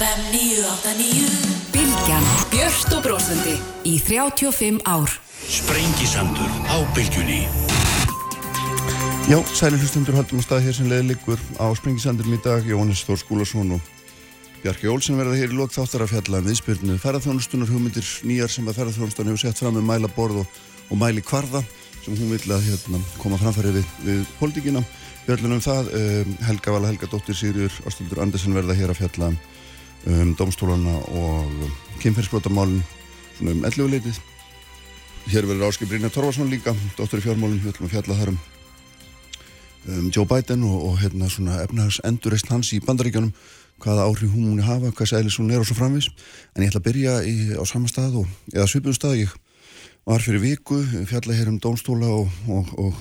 FM 989 Bilgjan Björst og brósandi í 35 ár Sprengisandur á bylgjunni Já, sæli hlustundur haldum á stað hér sem leðiligur á Sprengisandurum í dag Jóhannes Þór Skúlason og Bjarki Olsen verða hér í lók þáttar að fjalla um viðspyrnu ferðarþjónustunar hugmyndir nýjar sem að ferðarþjónustan hefur sett fram með mæla borð og, og mæli kvarða sem hún vil að hérna, koma framfæri við, við politíkina. Björlunum það, um, Helga Vala Helga Dóttir Sigriður Ástildur Andersen verða hér að fjalla um domstólana og kynferðsbrótamálun svona um 11 leitið. Hér verður Áskip Brynja Torvarsson líka, dóttur í fjármálun, við ætlum að fjalla þar um um, Joe Biden og, og hérna svona efnahags endurreist hans í bandaríkjanum hvaða áhrif hún muni hafa, hvað sælis hún er og svo framvis en ég ætla að byrja í, á sama stað og, eða svipum stað, ég var fyrir viku, fjalla hér um dómstóla og, og, og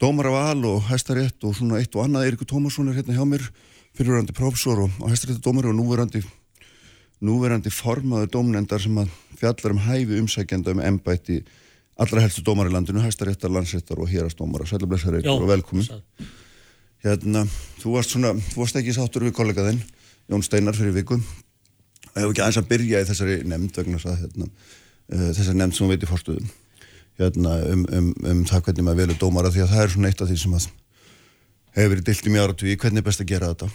dómar af al og hæstarétt og svona eitt og annað. Eirikur Tómasson er hérna hjá mér fyrirverandi prófessor og hæstaréttadómar og núverandi núverandi formaðu dómnendar sem að fjallar um hæfi umsækjanda um ennbætti allra helstu dómar í landinu, hæstaréttar, landsréttar og hérastómar Sælublesaður Eiríkur og velkomin Hérna, þú varst svona, þú varst ekki sáttur við kollegaðinn Jón Steinar fyrir viku. Hefur ekki aðeins að byrja í þessari nefnd vegna að hérna, uh, þessari nefnd sem hún veit í fórstöðum hérna, um, um, um það hvernig maður velur dómara því að það er svona eitt af því sem að hefur verið dilt í mjög áratví hvernig er best að gera þetta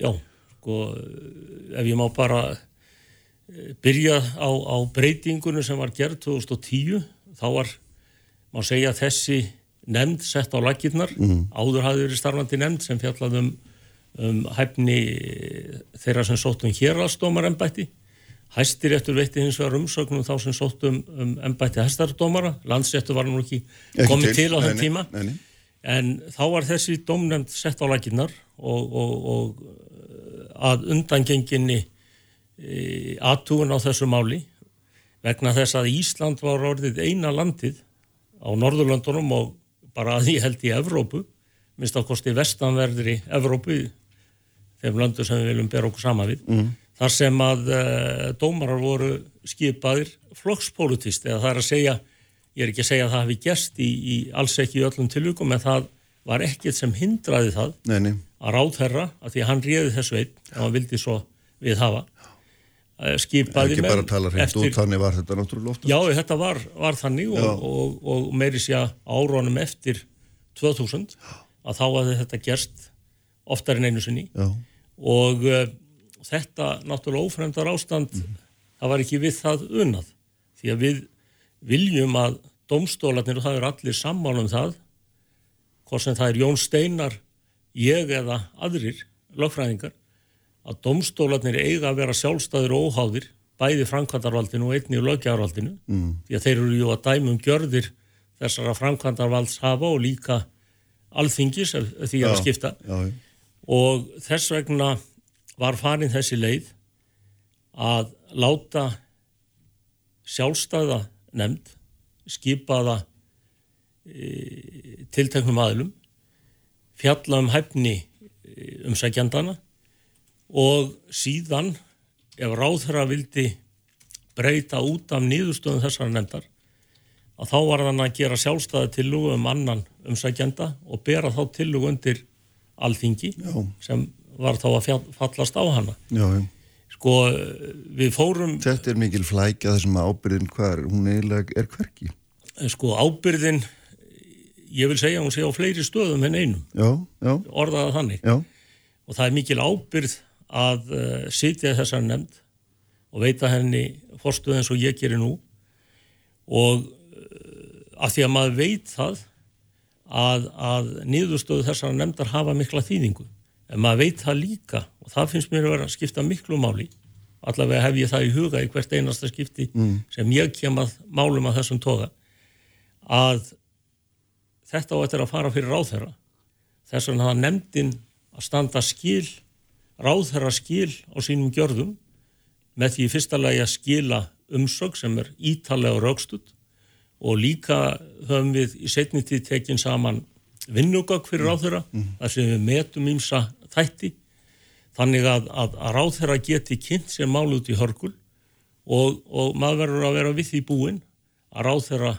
Já, sko ef ég má bara byrja á, á breytingunum sem var gerð 2010 þá var, má segja þessi nefnd sett á lakirnar mm. áður hafði verið starfandi nefnd sem fjallaði um um hæfni þeirra sem sóttum hér aðstómar ennbætti. Hæstiréttur veitti hins vegar umsögnum þá sem sóttum um ennbætti hæstardómara. Landsréttur var nú ekki, ekki komið til, til á þenn tíma. Nei, nei. En þá var þessi dómnefnd sett á laginnar og, og, og að undangenginni e, aðtúin á þessu máli vegna þess að Ísland var orðið eina landið á Norðurlandunum og bara að ég held í Evrópu minnst ákosti vestanverðri Evrópu þeim löndu sem við viljum bera okkur sama við mm. þar sem að uh, dómarar voru skipaðir flokkspolutist eða það er að segja ég er ekki að segja að það hefði gæst í, í alls ekki í öllum tilvíkum en það var ekkert sem hindraði það nei, nei. Að ráðherra að því að hann réði þessu einn og hann vildi svo við hafa uh, skipaði ekki bara tala hreint út, þannig var þetta náttúrulega ofta já þetta var, var þannig og, og, og, meiri sé að árónum eftir 2000 að þá að þetta gerst oftar en einu sinni. Já. Og uh, þetta náttúrulega ófremdar ástand mm. það var ekki við það unnað því að við viljum að domstólarnir og það er allir sammála um það hvort sem það er Jón Steinar ég eða aðrir lögfræðingar að domstólarnir eiga að vera sjálfstæður og óháðir bæði framkvæmdarvaldinu og einni og löggjárvaldinu mm. því að þeir eru ju að dæmum gjörðir þessara framkvæmdarvalds hafa og líka alþingis því að skipta. já, já. Og þess vegna var farin þessi leið að láta sjálfstæða nefnd skipaða e, tilteknum aðlum fjalla um hæfni e, umsækjandana og síðan ef ráðherra vildi breyta út af nýðustöðum þessara nefndar að þá var hann að gera sjálfstæða tillugu um annan umsækjanda og bera þá tillugu undir alþingi já. sem var þá að fallast á hana já, já. sko við fórum Þetta er mikil flækja þessum ábyrðin hvað hún eiginlega er hverki sko ábyrðin ég vil segja hún sé á fleiri stöðum en einum orðaða þannig og það er mikil ábyrð að uh, sitja þessar nefnd og veita henni fórstuð eins og ég gerir nú og uh, að því að maður veit það að, að niðurstöðu þessara nefndar hafa mikla þýðingu. En maður veit það líka og það finnst mér að vera að skipta miklu máli. Allavega hef ég það í huga í hvert einasta skipti mm. sem ég kem að málum að þessum toga að þetta á þetta að fara fyrir ráðherra. Þess vegna það nefndin að standa skil, ráðherra skil á sínum gjörðum með því fyrsta lagi að skila umsög sem er ítalega og raukstutt og líka höfum við í setni tíð tekin saman vinnugögg fyrir mm. ráðherra mm. þar sem við metum ímsa þætti þannig að, að, að ráðherra geti kynnt sér mál út í hörgul og, og maður verður að vera við því búin að ráðherra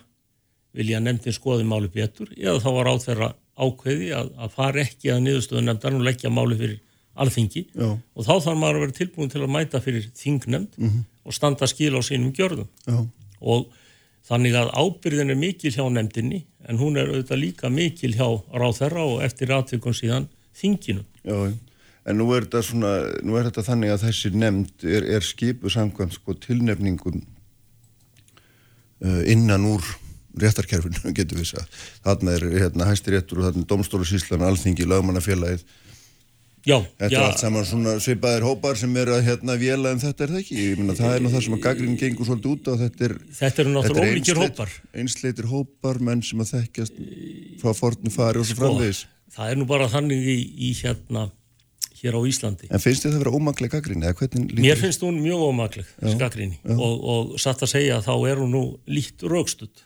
vilja nefndin skoði máli betur eða þá var ráðherra ákveði að, að fara ekki að niðurstöðu nefndan og leggja máli fyrir alþingi Já. og þá þarf maður að vera tilbúin til að mæta fyrir þingnemnd og standa skil á sínum gjörðum Já. og þannig að ábyrðin er mikil hjá nefndinni en hún er auðvitað líka mikil hjá ráþerra og eftir aðtökum síðan þinginu. Já, en nú er þetta svona, nú er þetta þannig að þessi nefnd er, er skipu samkvæmt sko tilnefningum uh, innan úr réttarkerfinu, getur við sagt. Þarna er hérna hæsti réttur og þarna er domstólu síslan, alþingi, lagmannafélagið. Já, Þetta já, er allt saman svona svipaðir hópar sem eru að hérna vela en þetta er það ekki. Ég meina það er nú það sem að gaggrín gengur svolítið út á þetta er þetta eru náttúrulega einsleit- hópar. Einsleitir hópar, menn sem að þekkjast frá fornu fari og svo Sko, framvegis. það er nú bara þannig í, í hérna hér á Íslandi. En finnst þið það vera gaggrín eða hvernig lítur? Mér finnst hún mjög ómakleg, skakrinni, og, og satt að segja að þá er hún nú líkt raukstudd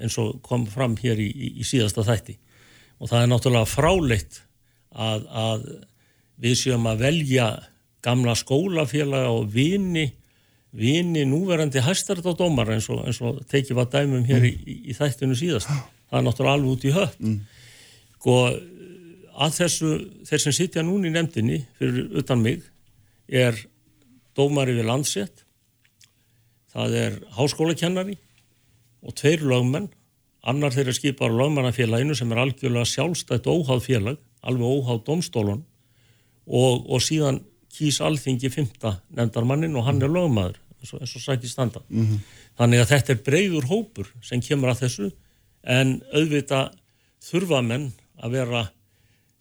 eins og kom fram hér í, í, í síðasta þætti. Og það er náttúrulega fráleitt að, að við séum að velja gamla skólafélaga og vini, vini núverandi hæstardadómar eins og, og tekið var dæmum hér í, í, í þættinu síðast. Það er náttúrulega alveg út í hött. Sko, að þessu, þeir sem sitja núna í nefndinni fyrir utan mig er dómari við landsett, það er háskólakennari og tveir lögmenn, annar þeirra skipar lögmannafélaginu sem er algjörlega sjálfstætt óháð félag, alveg óháð domstólun og, og síðan kýs alþingi fymta nefndarmannin og hann er lögmaður, eins og, eins og sæti standa. Þannig að þetta er breyður hópur sem kemur að þessu en auðvitað þurfa menn að vera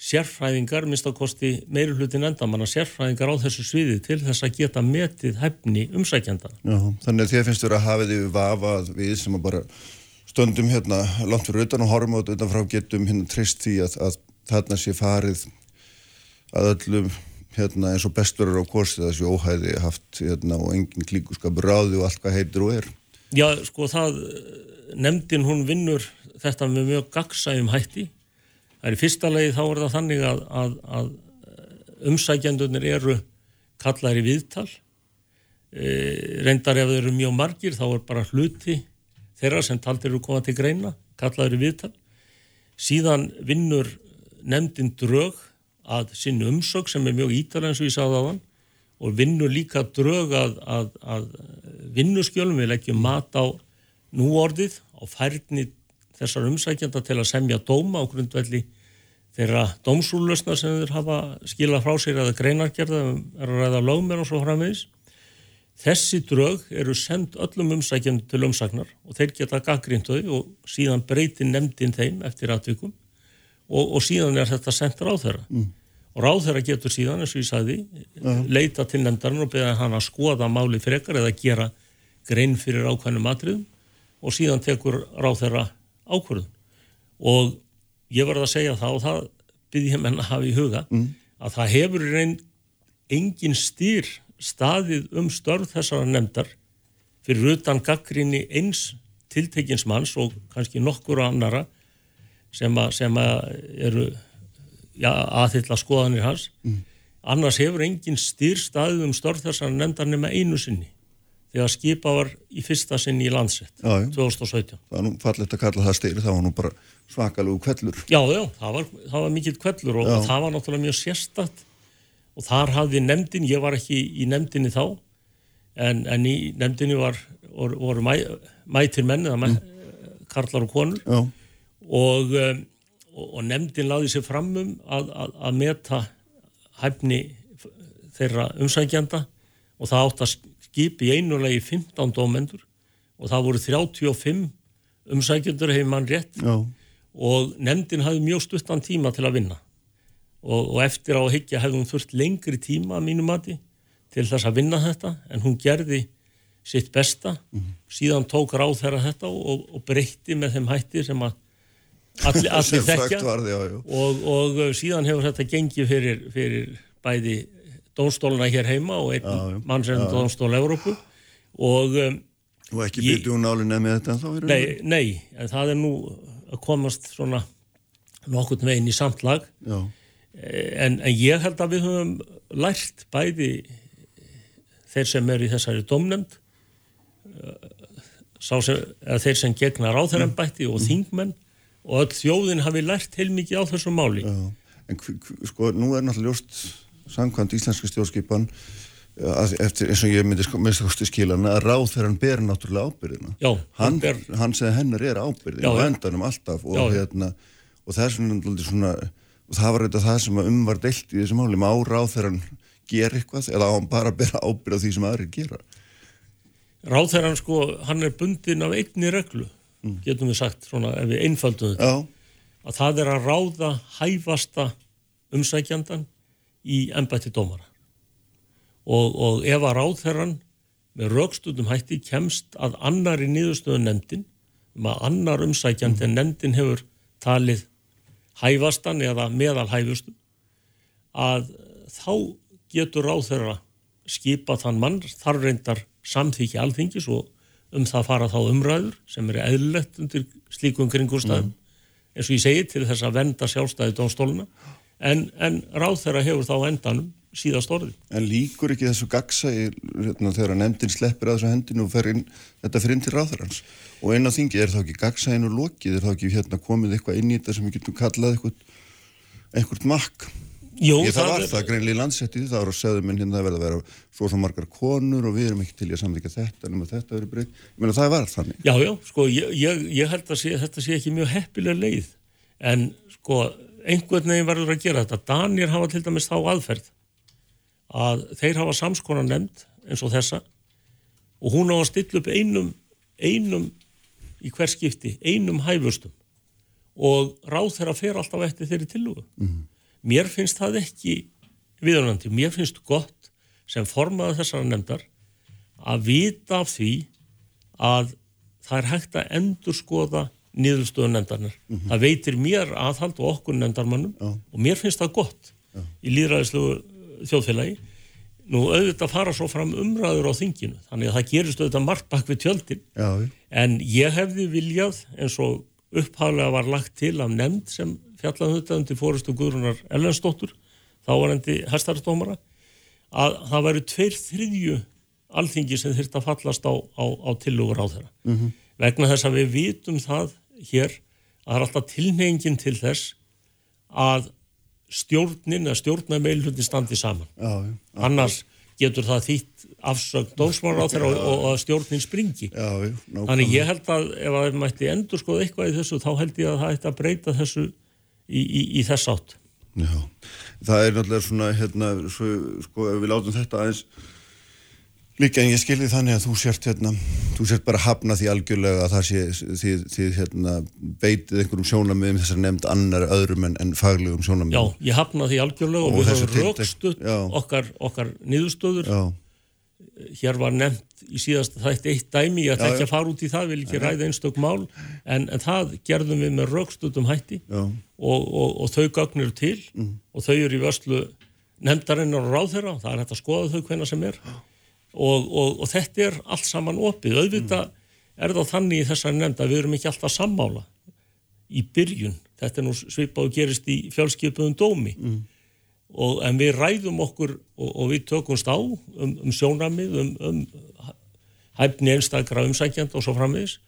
sérfræðingar, minnst að kosti meiri hlutin endamanna, sérfræðingar á þessu sviði til þess að geta metið hæfni umsækjandana. Já, þannig að þér finnst vera að hafa því vafa að við sem að bara stöndum hérna langt fyrir utan og horfum á þetta utanfrá getum hérna treyst því að, að þarna sé farið að öllum hérna eins og bestur er á kosið þessi óhæði haft hérna og engin klíkuskapur ráði og allt hvað heitir og er. Já, sko það, nefndin hún vinnur þetta með mjög gagsæjum hætti. Það er í fyrsta legi þá er það þannig að, að, að umsækjandunir eru kallaðir í viðtal. E, reyndar ef þeir eru mjög margir þá er bara hluti þeirra sem taldir eru koma til greina, kallaðir í viðtal. Síðan vinnur nefndin drög að sinni umsög sem er mjög ítalega eins og ég sagði á þann og vinnur líka drög að, að, að vinnuskjölum, við leggjum mat á núorðið, á færni þessar umsækjanda til að semja dóma á grundvelli þeirra dómsúlösna sem þeir hafa skilað frá sér eða greinargerða, er að ræða lögmenn og svo framvegis. Þessi drög eru sendt öllum umsækjandum til umsagnar og þeir geta gaggrínt þau og síðan breytir nefndin þeim eftir aðtökum og, og síðan er þetta sendt ráðherra. Mm. Og ráðherra getur síðan, eins og ég sagði, leita til nefndarinn og beða hann að skoða máli frekar eða gera grein fyrir ákveðnum atriðum og síðan tekur ráðherra ákvörðun. Og ég verði að segja það og það byrði ég menn að hafa í huga að það hefur reyn engin stýr staðið um störð þessara nefndar fyrir utan gaggrinni eins tiltekins manns og kannski nokkur annara sem, a, sem a eru ja, aðhylla skoðanir hans. Annars hefur engin stýr staðið um störð þessara nefndar nema einu sinni þegar skipa var í fyrsta sinni í landsett Já, já. 2017. Það er nú fallegt að kalla það styrir, það var nú bara svakalegu kvellur. Já, já, það var, það var mikill kvellur og, og það var náttúrulega mjög sérstakt og þar hafði nefndin, ég var ekki í nefndinni þá en, en í nefndinni var, voru, voru mæ, mætir menn eða mæ, karlar og konur Já, og, um, og nefndin laði sér fram um að, að, að meta hæfni þeirra umsækjanda og það átt að skipi í einulegi 15 dómendur og það voru 35 umsækjendur hefur mann rétt. Já, og nefndin hafði mjög stuttan tíma til að vinna. Og, og eftir á að higgja hefði hún þurft lengri tíma að mínu mati til þess að vinna þetta en hún gerði sitt besta. Síðan tók ráð þeirra þetta og, og breytti með þeim hætti sem að allir, allir þekkja. frækt var því, já, já. og, og uh, síðan hefur þetta gengið fyrir, fyrir bæði dónstóluna hér heima og einn Já, já. mannsreifn dónstól Európu og um, Og ekki byrju hún nálinni með þetta þá er nei, nei, en það er nú að komast svona nokkurt veginn í samtlag Já, en, en ég held að við höfum lært bæði þeir sem eru í þessari domnemnd sá sem, þeir sem gegna ráþærembætti og þingmenn og öll þjóðin hafi lært heilmikið á þessu máli. Já. En sko, nú er náttúrulega ljóst samkvæmt íslenska stjórnskipan eftir, eins og ég myndi sko, minnst kosti skilana að hann ber náttúrulega ábyrðina Já, hann, hann segði hennar er ábyrðin og endanum alltaf og, Já, hérna, og það er svona, og það var þetta það sem að um var deilt í þessu máli, má ráð þegar hann ger eitthvað eða á hann bara að bera ábyrð á því sem aðrir gera? Ráðherran sko, hann er bundin af einni reglu, getum við sagt svona ef við einfaldum þetta, Já, að það er að ráða hæfasta umsækjandan í embætti dómara. Og, og ef að ráðherran með raukstundum hætti kemst að annari niðurstöðu nefndin, um að annar umsækjandi en nefndin hefur talið hæfastan eða meðal hæfustu, að þá getur ráðherra skipa þann mann, þar reyndar samþykja alþingis og um það fara þá umræður sem er eðlilegt undir slíkum kringurstæðum eins og ég segi til þess að venda sjálfstæði dónstóluna en, en ráðherra hefur þá endanum síðast orði. en líkur ekki þessu gagsa hérna, þegar að nefndin sleppir að þessu hendinu og fer inn, þetta fyrir inn til ráðherrans og inn á þingi er þá ekki gagsa inn og lokið er þá ekki hérna komið eitthvað inn í þetta sem við getum kallað eitthvað, makk Jú, Ég það var er- það greinlega í landsettið þá var að segðu minn hérna það verða að vera svo svo margar konur og við erum ekki til í að samþykja þetta nema þetta verið breytt. Ég meina það var þannig. Já, já, sko, ég, ég, ég held að sé, þetta sé ekki mjög heppilega leið en sko, einhvern veginn verður að gera þetta. Danir hafa til dæmis þá aðferð að þeir hafa samskonar nefnd eins og þessa og hún á að stilla upp einum, einum í hver skipti, einum hæfustum og ráð þeirra fer alltaf eftir þeirri tillugu. Mér finnst það ekki viðunandi, mér finnst gott sem formaði þessara nefndar að vita af því að það er hægt að endurskoða niðurstöðu nefndarnar. Það veitir mér aðhald og okkur nefndarmannum og mér finnst það gott í líðræðislegu þjóðfélagi. Nú auðvitað fara svo fram umræður á þinginu, þannig að það gerist auðvitað margt bak við tjöldin, Já, já. en ég hefði viljað eins og upphaflega var lagt til af nefnd sem fjallaði þetta undir fórustu Guðrunar Ellensdóttur, þá var endi hestarastómara, að það væru tveir þriðju alþingi sem þurft að fallast á, á, á tillugur á þeirra. -hmm. Vegna þess að við vitum það hér að það er alltaf tilnefingin til þess að stjórnin eða stjórnameilhundi standi saman. Já, já. Annars getur það þýtt afsögn dómsmálar á þeirra og, og, að stjórnin springi. Já. Þannig ég held að ef að við mætti endur skoða eitthvað í þessu þá held ég að það ætti að breyta þessu í, í, í þess átt. Já, það er náttúrulega svona, hérna, svo, sko, ef við látum þetta aðeins líka en ég skilði þannig að þú sért, hérna, þú sért bara að hafna því algjörlega að það sé, þið, þið, hérna, beitið einhverjum sjónamiðum þessar nefnd annar öðrum en, en faglegum Já, sjónamiðum. ég hafna því algjörlega og, Og við höfum Já. okkar, okkar niðurstöður. Já, Hér var nefnt í síðast þætti eitt dæmi, ég ætla Já, ekki já. að fara út í það, vil ekki ræða einstök mál, en, en það gerðum við með rökstuttum hætti já, og, og, og þau gögn eru til og þau eru í vörslu nefndarinnar og ráðherra, það er hægt að skoða þau hvenna sem er og, og, og þetta er allt saman opið, auðvitað er það þannig í þessari nefnd að við erum ekki alltaf sammála í byrjun, þetta er nú svipað og gerist í fjölskipuðum dómi. Og, en við ræðum okkur og, og við tökumst á um, um sjónamið, um, um hæfni einstakra umsækjand og svo framvegis.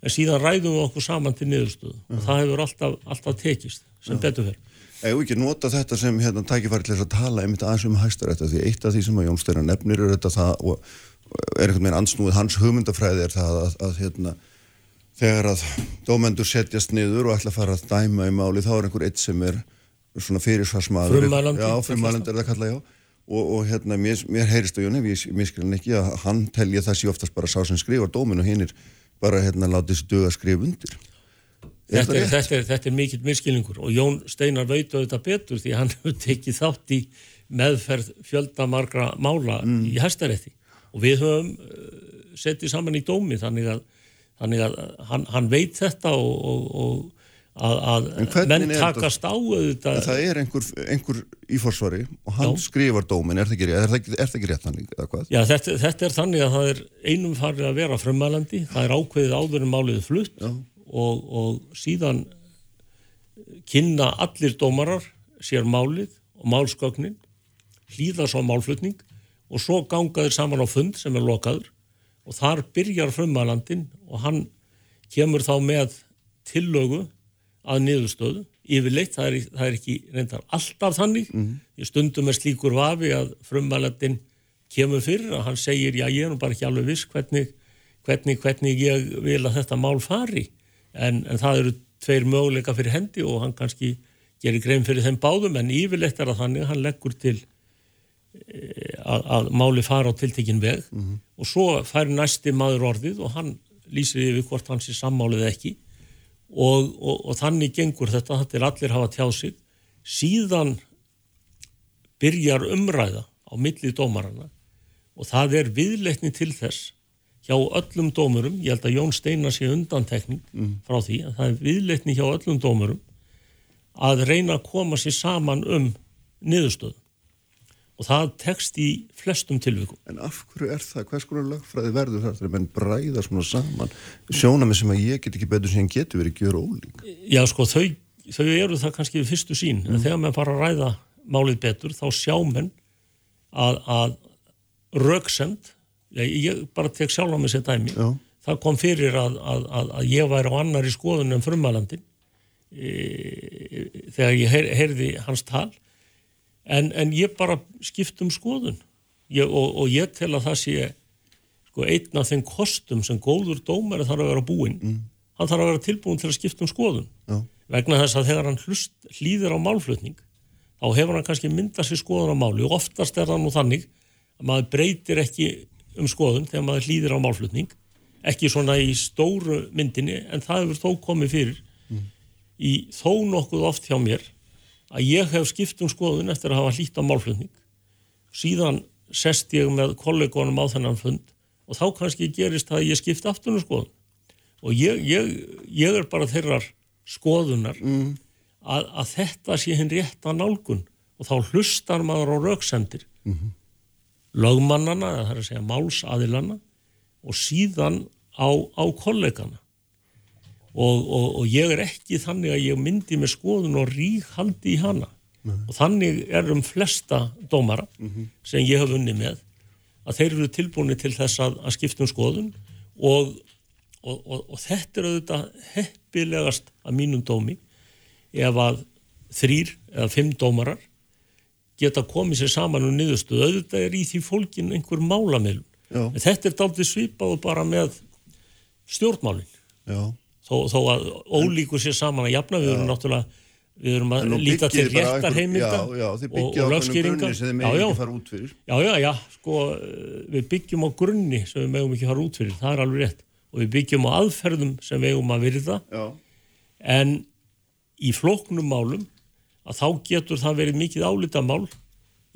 En síðan ræðum við okkur saman til niðurstöðu. Og það hefur alltaf, alltaf tekist sem betur fyrir. Ef ekki nota þetta sem hérna tækifæri til þess að tala einmitt aðeins um hæstarætta því eitt af því sem að Jón Steinar nefnir er þetta það og er einhvern veginn ansnúið hans hugmyndafræði er það að, að hérna þegar að dómendur setjast niður og ætla að fara að dæma í máli þá er einhver eitt sem er svona fyrirsvarsmaður frummælandi er það kallað, já. Og, og hérna, mér, mér heyrist á Jón ef ég miskilin ekki að hann telja það sé oftast bara sá sem skrifar dómin og hinn er bara hérna látið sér duga að skrifa undir. Er Þetta er, þetta, er, þetta er mikill miskilningur og Jón Steinar veit auðvitað betur því hann hefur tekið þátt í meðferð fjöldamargra mála Mm. í hæstarétti. Og við höfum uh, settið saman í dómi þannig að, þannig að hann, hann veit þetta og, og, og að, menn takast á auðvitað. Það er einhver, einhver í forsvari og hann Já. skrifar dómin, er það ekki er það er það ekki rétt þannig? Já, þetta, þetta er þannig að það er einum farið að vera frumælandi, það er ákveðið áður en málið flutt og, og síðan kynna allir dómarar sér málið og málsgögnin, hlýða svo málflutning og svo ganga þeir saman á fund sem er lokaður og þar byrjar frumælandin og hann kemur þá með tillögu að niðurstöðu yfirleitt, það er, það er ekki reyndar alltaf þannig, í stundum er slíkur vafi að frumvalandin kemur fyrir að hann segir já ég er nú bara ekki alveg viss hvernig, hvernig, hvernig ég vil að þetta mál fari en, en það eru tveir möguleika fyrir hendi og hann kannski gerir grein fyrir þeim báðum en yfirleitt er að þannig að hann leggur til eh, að, að máli fara á tiltekinn veg. Og svo fær næsti maður orðið og hann lýsir yfir hvort hann sé sammálið ekki. Og, og, og þannig gengur þetta, þetta er allir hafa tjáð sig. Síðan byrjar umræða á milli dómarana og það er viðleikni til þess hjá öllum dómurum, ég held að Jón Steinar sé undantekning frá því að það er viðleikni hjá öllum dómurum að reyna að koma sér saman um niðurstöðu og það tekst í flestum tilvikum. En af hverju er það, hvers konar lögfræði verður það þegar menn bræða svona saman sjónami sem að ég get ekki betur sem getur verið gjör ólík? Já sko þau, þau eru það kannski við fyrstu sín en þegar maður fara að ræða málið betur þá sjá menn að, að röksemd, ég, ég bara tek sjálf á mig sér dæmi, Já. það kom fyrir að, að, að, að ég væri á annari skoðun en frumalandin e, þegar ég heyr, heyrði hans tal. En, en ég bara skipt um skoðun. Ég, og, og ég tel að það sé sko, einn af þeim kostum sem góður dómari þarf að vera búinn. Hann þarf að vera tilbúin til að skipta um skoðun. Já. vegna þess að þegar hann hlust, hlýðir á málflutning þá hefur hann kannski myndað sér skoðun á máli. Og oftast er það nú þannig að maður breytir ekki um skoðun þegar maður hlýðir á málflutning ekki svona í stóru myndinni en það hefur þó komið fyrir í þó nokkuð oft hjá mér að ég hef skipt um skoðun eftir að hafa hlýtt á málflutning. Síðan sest ég með kollegonum á þennan fund og þá kannski gerist það að ég skipt aftur um skoðun. Og ég, ég, ég er bara þeirrar skoðunar að, að þetta sé hinn rétta nálgun og þá hlustar maður á rauksendir lögmannana, það er að segja málsaðilana og síðan á, á kollegana. Og, og, og ég er ekki þannig að ég myndi með skoðun og rík haldi í hana. Og þannig er um flesta dómara sem ég hef unni með að þeir eru tilbúinni til þess að, að skipta um skoðun. Og, og, og, og þetta er auðvitað heppilegast að mínum dómi ef að þrýr eða fimm dómarar geta komið sér saman um niðurstöðu. Auðvitað er í því fólkin einhver málamilun Já. en þetta er daldið svipað og bara með stjórnmálin. Þó, þó að ólíku sér saman að jafna við erum náttúrulega við erum að líta til réttar þið og, og lögskýringar. já, já, já, sko eh, við byggjum á grunni sem við megum ekki fara út fyrir. Það er alveg rétt. Og við byggjum á aðferðum sem við eigum að virða. Já. en í flóknum málum að þá getur það verið mikið álitamál.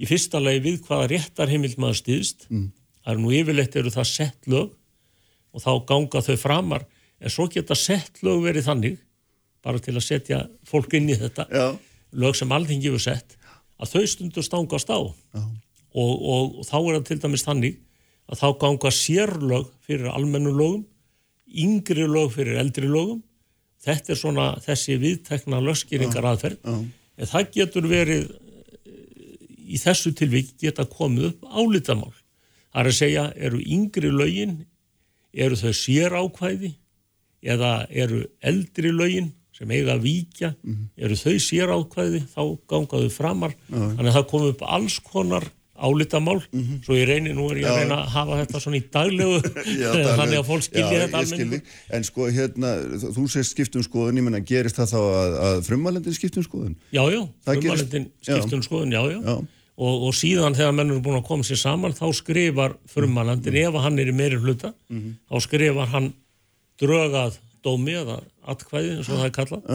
Í fyrsta lagi við hvaða réttar heimild maður stýðst mm. það er nú yfirleitt eru það sett lög og þá ganga þau framar. En svo geta sett lög verið þannig bara til að setja fólk inn í þetta Já. lög sem alþingi hefur sett að þau stundur stangast á. Og, og, og þá er það til dæmis þannig að þá ganga sérlög fyrir almennu lögum yngri lög fyrir eldri lögum. Þetta er svona þessi viðtekna lögskýringar aðferð en það getur verið í þessu tilvík geta komið upp álitamál. Það er að segja eru yngri lögin eru þau sér ákvæði eða eru eldri lögin sem eiga að víkja eru þau sér ákvæði þá gangaðu framar. Þannig að það kom upp alls konar álitamál svo ég reynir, nú er ég að Já. reyna að hafa þetta svona í daglegu Já, þannig að fólk skilji já, þetta þig. En sko, hérna, þú sést skiptum skoðun, ég menna, gerist það þá að, að frumalendin skiptum skoðun? Já, já, frumalendin skiptum skoðun, já, já. Já. Og, og síðan þegar menn eru búin að koma sér saman þá skrifar frumalandin, Mm. ef hann er í meiri hluta, Mhm. þá skrifar hann drögað dómi eða atkvæði, eins og það er kallað,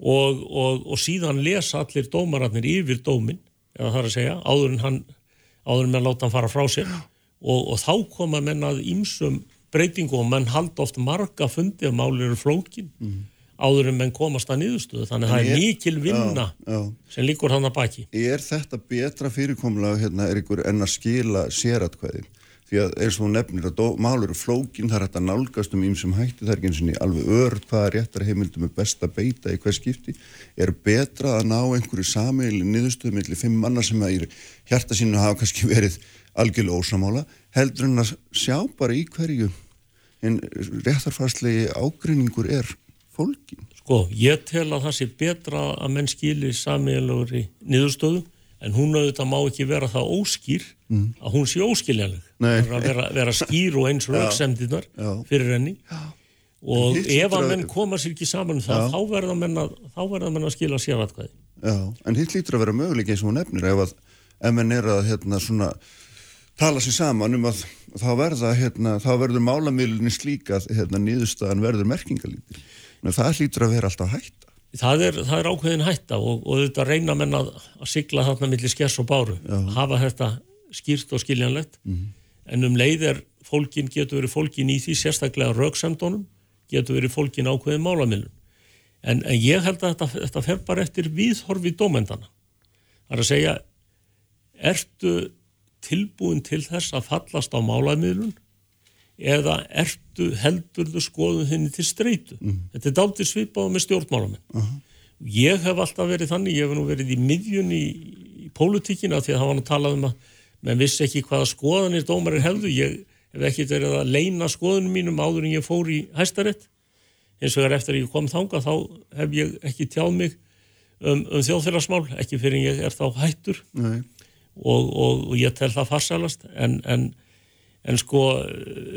og, og, og síðan lesa allir dómararnir yfir dómin, eða það er að segja, áður en hann, áður en menn láta hann fara frá sér, og, og þá koma menn að ýmsum breytingu og menn halda oft marga fundi að máli eru flókin, áður en menn komast að niðurstöðu, þannig að það er mikil vinna Já. sem líkur hann að baki. Er þetta betra fyrirkomlega, hérna, er ykkur en að skila sératkvæði? Því að eins og nefnir að dó- mál eru flókin, það er hægt að nálgast um ýmsum hætti, það er ekki eins og alveg örd hvaða réttar heimildum er best að beita í hver skipti. Er betra að ná einhverju sameili niðurstöðu millir fimm manna sem að í hjarta sínu hafa kannski verið algjörlega ósamála, heldur en að sjá bara í hverju en réttarfarslegi ágreiningur er fólkin? Sko, ég tel að það sé betra að menn skili samiðanlegur í niðurstöðu en hún auðvitað má ekki vera það óskýr að hún sé óskiljanleg. Nei. Það er að vera, vera skýr og eins rauksemdirnar Já. fyrir henni. Og Hitt ef að menn koma sér ekki saman um það, Já. þá verða menn að, þá verða menn að skila sératkvæði. Já, en hitt lítur að vera möguleik eins og hún nefnir ef að menn er að hérna svona tala sér saman um að þá verða hérna, þá verður málamilunni slík að hérna nýðustæðan verður merkingalítil. En það lítur að vera alltaf hætta. Það er, það er ákveðin hætta og, og þetta reyna menn að, að sigla þarna millir skers og báru, hafa þetta skýrt og skiljanlegt. En um leið er fólkin getur verið fólkin í því sérstaklega rauksemdónum getur verið fólkin ákveðin málamilun en, en ég held að þetta, þetta fer bara eftir viðhorfi dómendana það er að segja ertu tilbúin til þess að fallast á málamilun eða ertu heldurðu skoðun þinni til streitu. Þetta er dálítið svipað með stjórnmálamenn. Ég hef alltaf verið þannig, ég hef nú verið í miðjun í, í pólitíkina því að það var nú talað um að menn vissi ekki hvaða skoðanir dómarir hefðu. Ég hef ekki verið að leina skoðunum mínum áður en ég fór í hæstarétt. Eins og er eftir að ég kom þanga þá hef ég ekki tjáð mig um, um þjóðfélagsmál, ekki fyrir en ég er þá hættur og, og, og ég tel það farsalast en, en, en sko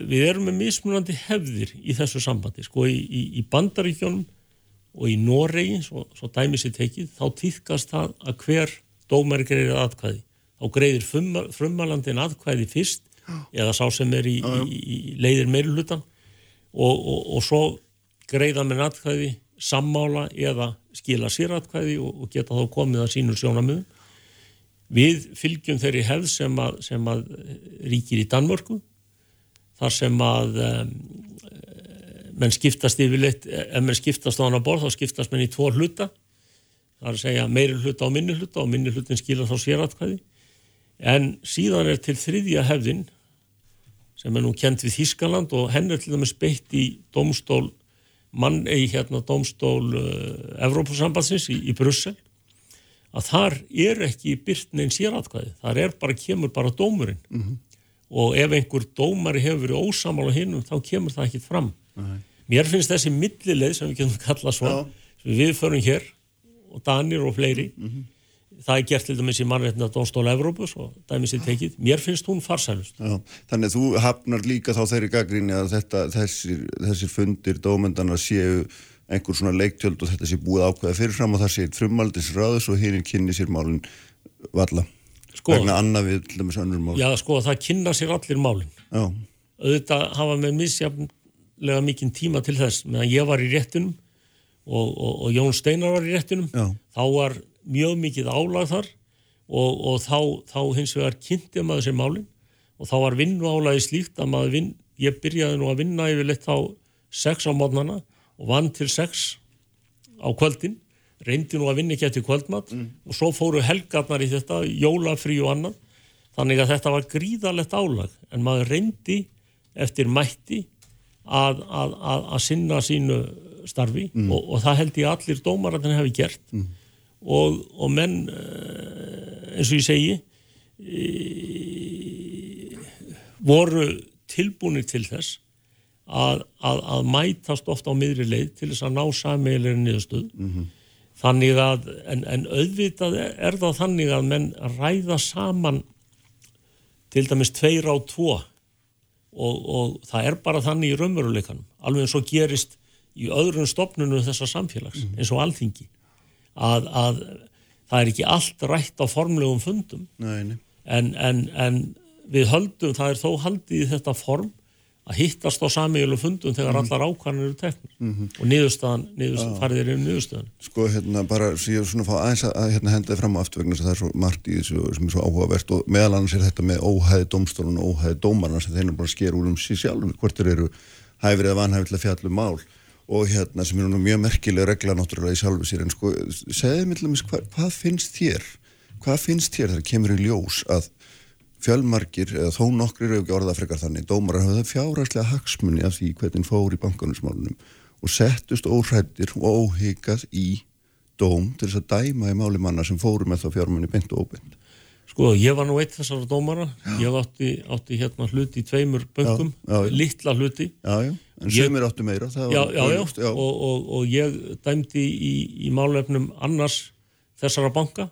við erum með mismunandi hefðir í þessu sambandi sko í, í, í bandaríkjónum og í Noregi, svo, svo dæmi sér tekið, þá týðkast það að hver dómari greiðir aðkvæði. Þá greiðir frumalandin aðkvæði fyrst eða sá sem er í, í, í leiðir meirulutan og, og, og svo greiða með aðkvæði sammála eða skila sér aðkvæði og, og geta þá komið að sínur sjónamöðum. Við fylgjum þeirri hefð sem að, sem að ríkir í Danmörku þar sem að um, menn skiptast yfirleitt, ef menn skiptast á hana borð þá skiptast menn í tvo hluta. Það er að segja meiri hluta og minni hluta og minni hlutin skila þá sératkvæði. En síðan er til þriðja hefðin sem er nú kent við Þískaland og henn er til dæmis beitt í domstól mann, í hérna domstól uh, Evrópusambandsins í, í Brussel að þar er ekki byrt neinn sératkvæði, þar er bara, kemur bara dómurinn og ef einhver dómari hefur verið ósamála hinnum þá kemur það ekkit fram. Mér finnst þessi millileið sem við getum kallað svo sem við förum hér og Danir og fleiri það er gert til dæmis í mannréttina Dómstóla Evrópus og dæmis er tekið, mér finnst hún farsælust. Já, þannig að þú hafnar líka þá þeirri gaggrinni að þetta, þessir, þessir fundir dómendana séu einhver svona leiktjöld og þetta sé búið ákveða fyrirfram og það sé frumaldis ráðus og hinn kynni sér málun valla Sko. vegna annað við til dæmis önnur mál. Já sko það kynna sér allir málin. Já, auðvitað hafa með misjafnlega mikinn tíma til þess. Meðan ég var í réttunum og, og, og Jón Steinar var í réttunum Já. þá var mjög mikið álag þar og, og þá, þá hins vegar kynnti maður sér málin og þá var vinnu álagi slíkt að maður vinn, ég byrjaði nú að vinna yfirleitt á sex á mótnana og vann til sex á kvöldin reyndi nú að vinna ekki eftir kvöldmatt og svo fóru helgarnar í þetta jólafrí og annað. Þannig að þetta var gríðalegt álag en maður reyndi eftir mætti að, að, að, að sinna sínu starfi og, og það held ég að allir dómararnir hefði gert. Og, og menn eh, eins og ég segi e, voru tilbúinir til þess að, að, að mætast ofta á miðri leið til þess að ná sameigilegri niðurstöð þannig að en, en auðvitað er, það þannig að menn ræða saman til dæmis tveir á tvo. Og, og það er bara þannig í raunveruleikanum alveg eins og gerist í öðrum stopnunum þessa samfélags eins og alþingi. Að, að það er ekki allt rætt á formlegum fundum. Nei, nei. En, en, en við höldum, það er þó haldið í þetta form að hittast á samíðulegum fundum þegar allar ákvarðanir eru teknir og niðurstaðan, niðurstaðan farið er um niðurstaðan Sko, hérna, bara, er svona að fá aðeins að, hérna, henda þið fram á aftur vegna þess að það er svo margt í þessu sem er svo áhugavert og meðal annars er þetta með óhæði dómstólun og óhæði dómarna sem þeir eru bara að skera úr um síð sjálfum, hvort þeir eru hæfrið eða vanhæfið til að fjalla um mál. Og hérna sem er nú mjög merkileg regla náttúrulega í sjálfu sér en sko, segðu fjölmargir, eða þó nokkrir eru ekki orða frekar þannig, dómarar hafa það fjárhagslega hagsmunni af því hvernig fór í bankanusmálunum og settust óhrættir og óhyggjað í dóm til þess að dæma í máli manna sem fóru með þá fjármunni beint og óbeint. Sko, ég var nú eitt þessara dómara ég átti, átti hérna hluti í tveimur bönkum Já, já, já. litla hluti Já, já, en sem er áttu meira já, já, já, augljóst, já. Og, og, og ég dæmdi í, í málefnum annars þessara banka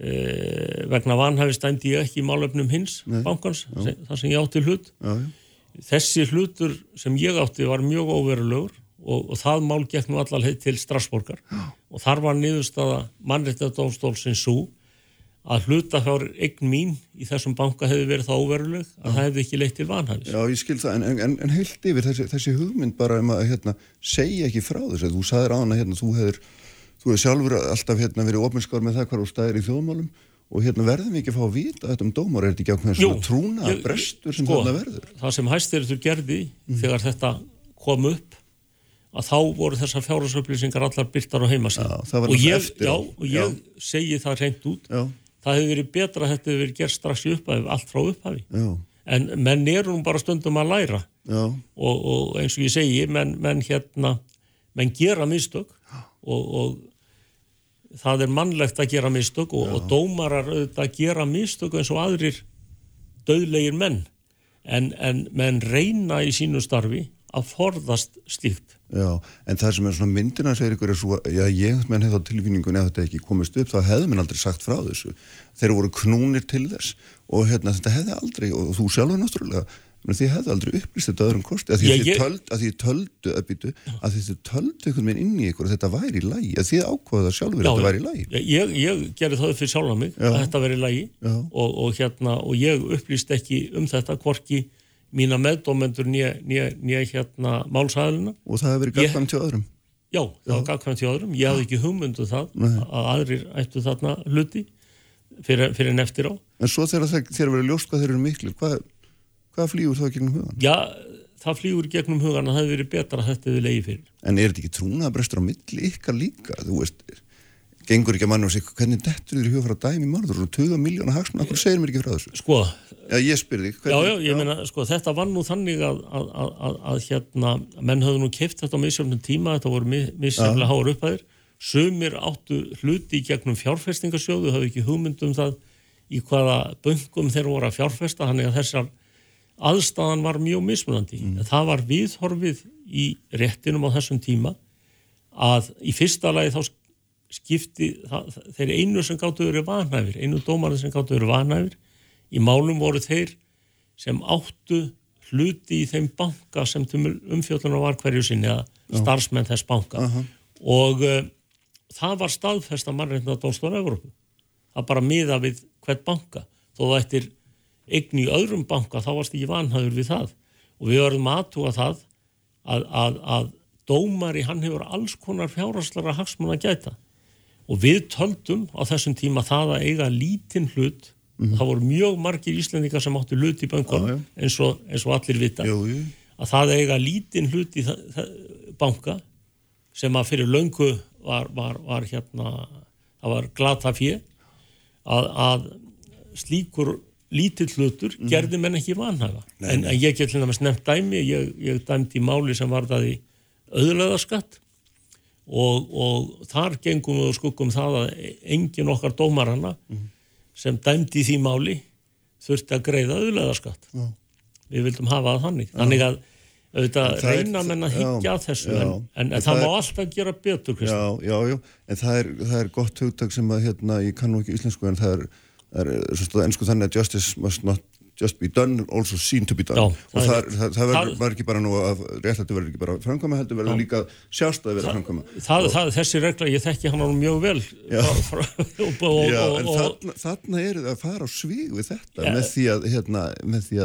e, vegna vanhæfis dæmdi ég ekki í málefnum hins bankans, sem, þar sem ég átti hlut. Já, já. þessi hlutur sem ég átti var mjög óverulegur og, og það mál gekk nú allar til Strasborgar og þar var niðurstaða mannréttadómstólsins svo að hlutafjár eign mín í þessum banka hefði verið það óveruleg að það hefði ekki leitt til vanhæfis. Já, ég skil það, en, en, en heilt yfir þessi, þessi hugmynd bara um að hérna, segja ekki frá þessu, þú sagðir á hana hérna, þú hefur, þú hefur sjálfur alltaf hérna, verið ofinskar með það hvar þú stæðir í þjóðmálum og hérna verðum við ekki að fá að vita þetta um dómar, er þetta ekki ákveðin svona trúna brestur sem sko, þarna verður? Það sem hæstiritur gerði þegar þetta kom upp að þá voru þessar fjárhásupplýsingar allar byrtar á heimasíð Já, og ég, já, og ég segi það reynd út. Já, það hefði verið betra að þetta hefði verið gert strax í upphafi allt frá upphafi. Já, en menn eru nú bara stundum að læra. Já, og, og eins og ég segi menn, menn hérna menn gera mistök og, og það er mannlegt að gera mistök og, og dómarar auðvitað gera mistök eins og aðrir döðlegir menn. En, en menn reyna í sínu starfi að forðast slíkt. Já, en það sem er svona myndina segir ykkur er svo, já, ég menn hefði á tilfinningunni að þetta ekki komist upp, þá hefði menn aldrei sagt frá þessu. Þeir voru knúnir til þess og hérna þetta hefði aldrei, og þú sjálfur náttúrulega, menn þið hefði aldrei upplýst þetta öðrum kosti, að því þið ég- töld, að þið töldu, að býtu, að þið töldu einhvern veginn inn í ykkur að þetta væri í lagi, að þið ákvaða það sjálfur að þetta væri í lagi. ég, ég gerði það fyrir sjálf mig Já. að þetta veri lægi Já. og, og, hérna, og ég upplýst ekki um þetta hvorki mína meðdómendur nýja, hérna málsæðilina Og það hefði verið Ég- gagkvæmt til öðrum. Já, það var gagkvæmt hjá öðrum. Ég hafði ekki hugmyndu það að aðrir ættu þarna hluti fyrir, fyrir en eftir á. En svo þegar það- verið ljóst hvað þeir eru miklu, hvað, hvað flýgur það gegnum hugan? Já, það flýgur í gegnum hugan að það hefði verið betra að þetta hefði leiði fyrir. En er þetta ekki trúnaðabrestur á milli ykkar líka? Þú veist, gengur ekki að mann og segja, hvernig dettur þér í huga frá dæmi málur og tuga miljóna hagsmun, okkur segir mér ekki frá þessu? Sko, Já, ég spyr þig, já, já, ég meina, sko, þetta var nú þannig að, að, að, að, að hérna, menn höfðu nú keift þetta á misjöfnum tíma, þetta voru misjöfnlega háar upphæðir. Sumir áttu hluti gegnum fjárfestingarsjóðu, höfðu ekki hugmynd um það í hvaða böngum þeir voru að fjárfesta, þannig að þessar aðstæðan var mjög mismunandi. Mm. Það var viðhorfið í réttinum á þessum tíma að í fyrsta lagi þá skipti það, þeir einu sem gáttu verið vanhæfir, einu dómarinn sem gáttu verið vanhæfir í málum voru þeir sem áttu hluti í þeim banka sem umfjöldunar var hverju sinni eða starfsmenn þess banka og uh, það var staðfesta mannreitna dómstóra Evrópu það bara miða við hvert banka þó það eftir eign í öðrum banka þá varst ekki vanhæður við það og við verðum aðtúa það að, að, að dómari hann hefur alls konar fjárhagslara hagsmun að gæta og við töldum á þessum tíma það að eiga lítinn hlut það voru mjög margir íslendingar sem áttu hlut í Já, já. eins, og, eins og allir vita Jú, jú. að það eiga lítinn hlut í það, það, banka sem að fyrir löngu var, var, var hérna það var glata fjö að, að slíkur lítill hlutur gerði menn ekki vanhæfa. En, en ég get hérna með snemt dæmi ég, ég dæmdi í máli sem var það í auðlegaskatt og, og þar gengum við og skuggum það að engin okkar dómarana sem dæmdi í því máli þurfti að greiða auðlegaskatt við vildum hafa það þannig. Þannig að auðvitað reyna menn að já, higgja að þessu já. en, en, En það það má alltaf gera betur. Já, já, já, en það er, það er gott hugtak sem að, hérna, ég kannu ekki íslensku, en það er, er svo stóð ennsku þannig að justice must not just be done, also seen to be done. Já, og það það, það, verður ekki bara nú að réttlætti verður ekki bara framkvæma heldur, verður líka sjást að vera framkvæma. þessi regla, ég þekki hann mjög vel frá, frá, og, og, Já, og, en þarna, þarna eru það að fara á svig við þetta Já. með því að, hérna,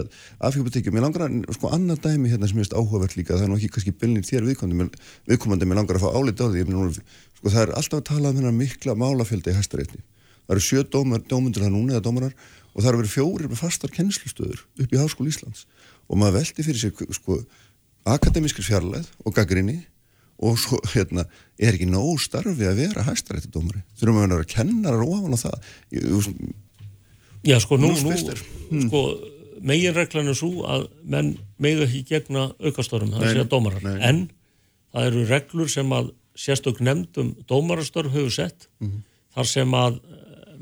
að afhjúpatekjum, ég langar að, sko, annað dæmi hérna sem ég veist áhugavert líka, það er nú ekki kannski bylnir þér viðkomandi, viðkomandi, mér langar að fá álit á því, ég sko, það er alltaf að tala um hennar mikla málafjölda í hæstarétti. Það eru sjö dómar, dómundur það núna eða dómarar og það eru verið fjórir með fastar kennslustöður upp í Háskóla Íslands og maður veldi fyrir sér, sko, akademiskir fjarlæð og gaggrinni og svo, hérna, er ekki nóg starfi að vera hæstaréttidómari þurfum að vera kennarar ofan á það já sko nú, Nú spyrst þér. sko meginreglan er svo að menn mega ekki gegna aukastörum, það sé að dómarar nei. en það eru reglur sem að sérstök nefndum dómarastörf hefur sett Mhm. þar sem að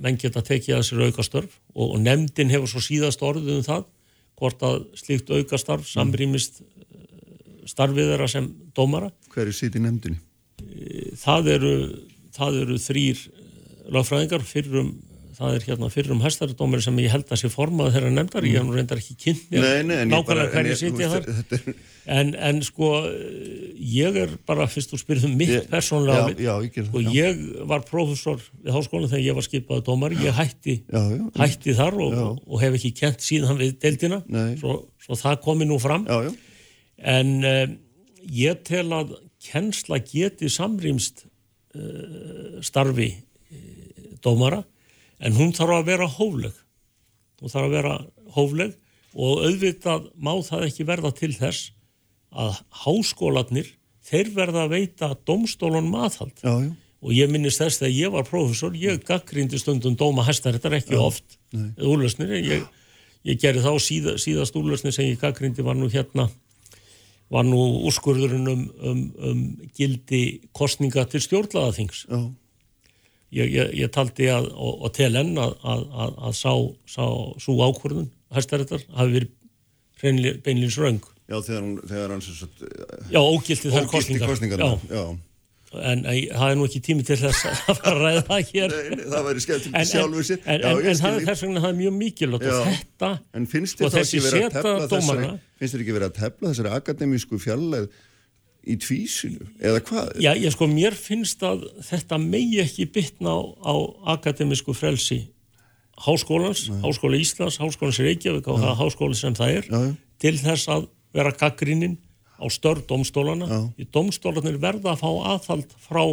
menn geta tekið að sér aukastörf og, og nefndin hefur svo síðast orðið um það hvort að slíkt aukastarf samrýmist starfið þeirra sem dómara. Hver er í nefndinni? Það eru, það eru þrýr lagfræðingar fyrrum það er hérna fyrrum hæstaradómari sem ég held að sé formað þeirra nefndar, ég hef nú reyndar ekki kynnt mér nákvæmlega hvernig sitja þar. en, en sko ég er bara, fyrst þú spyrðum mitt ég, persónlega já, já, ég, og ég var profesor við háskólan þegar ég var skipaði dómari, ég hætti já, hætti þar og, og hef ekki kent síðan við deildina. Svo, svo það komi nú fram. En um, ég tel að kennsla geti samrýmst uh, starfi uh, dómara en hún þarf að vera hófleg. Hún þarf að vera hófleg og auðvitað má það ekki verða til þess að háskólanir þeir verða að veita domstólunum aðhald. Já, já. og ég minnist þess þegar ég var profesor ég gaggrindi stundum dóma hæstar þetta er ekki já, oft. úrlösnir ég, ég gerði þá síða, síðast úrlösnir sem ég gaggrindi var nú hérna var nú úrskurðurinn um, um, um gildi kostninga til stjórnlaðathings já ég, ég, ég taldi að, og, og tel enn að, að, að sá, sá svo ákvörðun hæstaréttar hafi verið beinlýns raung. Já, þegar, þegar hann svo Já, ógilti þær kostningar. kostningar. Já, já. En ei, það er nú ekki tími til þess að fara að ræða það hér. Nei, það væri skemmt sjálfur sér. En, en, en það er þess vegna það er mjög mikilvægt og þetta en finnst þér ekki verið að tefla þessari, finnst þér ekki verið að tefla þessari akademísku fjalleg í tvísinu, eða hvað? Já, ég sko, mér finnst að þetta megi ekki bytna á, á akademisku frelsi háskólans, Nei. háskóla Íslands, háskólans Reykjavík og það háskóli sem það er, Já. til þess að vera gaggrinninn á störð domstólana. Í domstólanir verða að fá aðhald frá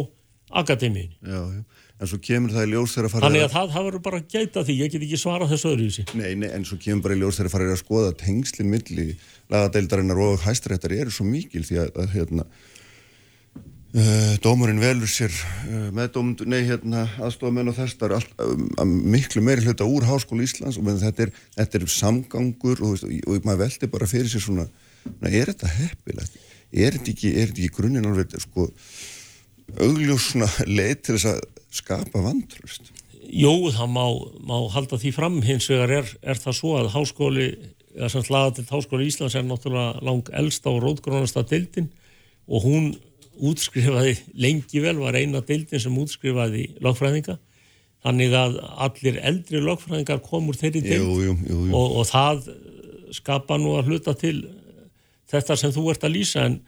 akademíinu. Já, já en svo kemur það í ljós þegar að fara Þannig að það, það verður bara að gæta því, ég get ekki svara þessu öðru í sig. Nei, nei, en svo kemur bara í ljós þegar að fara að skoða tengslinn milli lagadeildarinnar og hæstaréttar eru svo mikil því að, að hérna uh, dómurinn velur sér uh, með dómund, nei, hérna aðstofamenn og þess, það all, um, miklu meiri hluta úr Háskólu Íslands og þetta er, þetta er samgangur og, og, og maður veldi bara fyrir sér svona, er þetta heppilegt? Er þetta ekki, ekki grunninn alveg, sko augljósna leið til þess að skapa vantröst? Jú, það má, má halda því fram hins vegar er, er það svo að háskóli, eða sem hlaða til háskóli Íslands er náttúrulega lang elsta og rótgrónasta deildin og hún útskrifaði lengi vel, var eina deildin sem útskrifaði lagfræðinga þannig að allir eldri lagfræðingar komur þeirri deild jú, jú, jú, og, og það skapa nú að hluta til þetta sem þú ert að lýsa en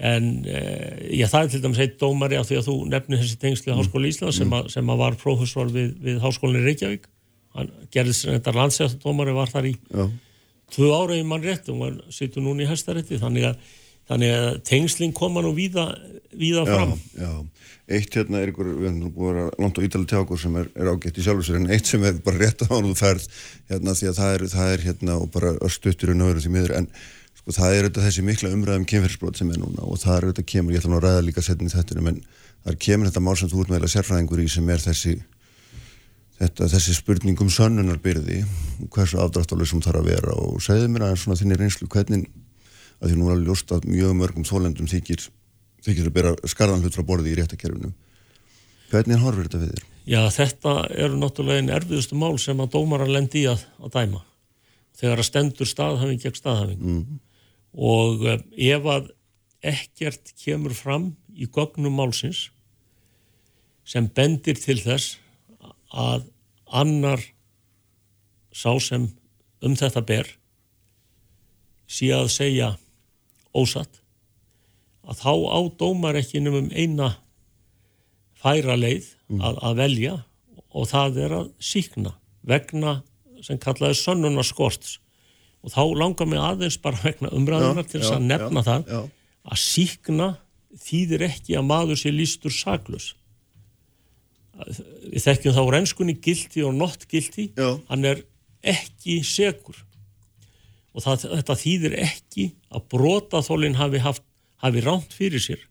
en eh, já, það er til dæmis eitt dómari af því að þú nefnir þessi tengslu mm. Háskóli Ísland sem, mm. sem að var profesor við, við Háskólinni Reykjavík hann gerðist þetta landsjátadómari var þar í já. Tvö ára í mann rétt og hann sittur núna í hæstarétti þannig að, þannig að tengslinn koma nú víða, víða fram. Já, já, eitt hérna er ykkur við erum búin að vera langt á Ítali til okkur sem er, er ágætt í sjálfur sér en eitt sem er bara rétt á hann og ferð hérna því að það er, það er hérna og bara stuttur í nöður því miður en sko það er auðvitað þessi mikla umræðum kynferðsbrot sem er núna og það er auðvitað kemur, ég ætla nú að ræða líka setni þetta en það er kemur þetta mál sem þú ert meðlega sérfræðingur í sem er þessi þetta, þessi spurning um sönnunarbyrði hversu afdráttálega sem þarf að vera og segðu mér aðeins svona þinni reynslu hvernig að því nú er alveg ljóst að mjög mörgum þólendum þykir, þykir að bera skarðan hlut frá borði í réttakerfinu hvernig horfir þetta við þér? Já þetta eru náttúrulega einn erfiðustu mál sem að dómar að lendi í að, að dæma. Þegar að stendur staðhafing gegn staðhafing mm. Og eh, ef að ekkert kemur fram í gognum málsins sem bendir til þess að annar sá sem um þetta ber sé að segja ósatt að þá á dómar ekki um eina færa leið mm. að, að velja og það er að síkna vegna sem kallaði sönnunarskort og þá langar mig aðeins bara vegna umræðunar til þess að nefna já, það já. að síkna þýðir ekki að maður sé lístur saglus við þekkjum þá reynskunni gildi og nott gildi hann er ekki segur og það, þetta þýðir ekki að brotaþólinn hafi, hafi ránt fyrir sér.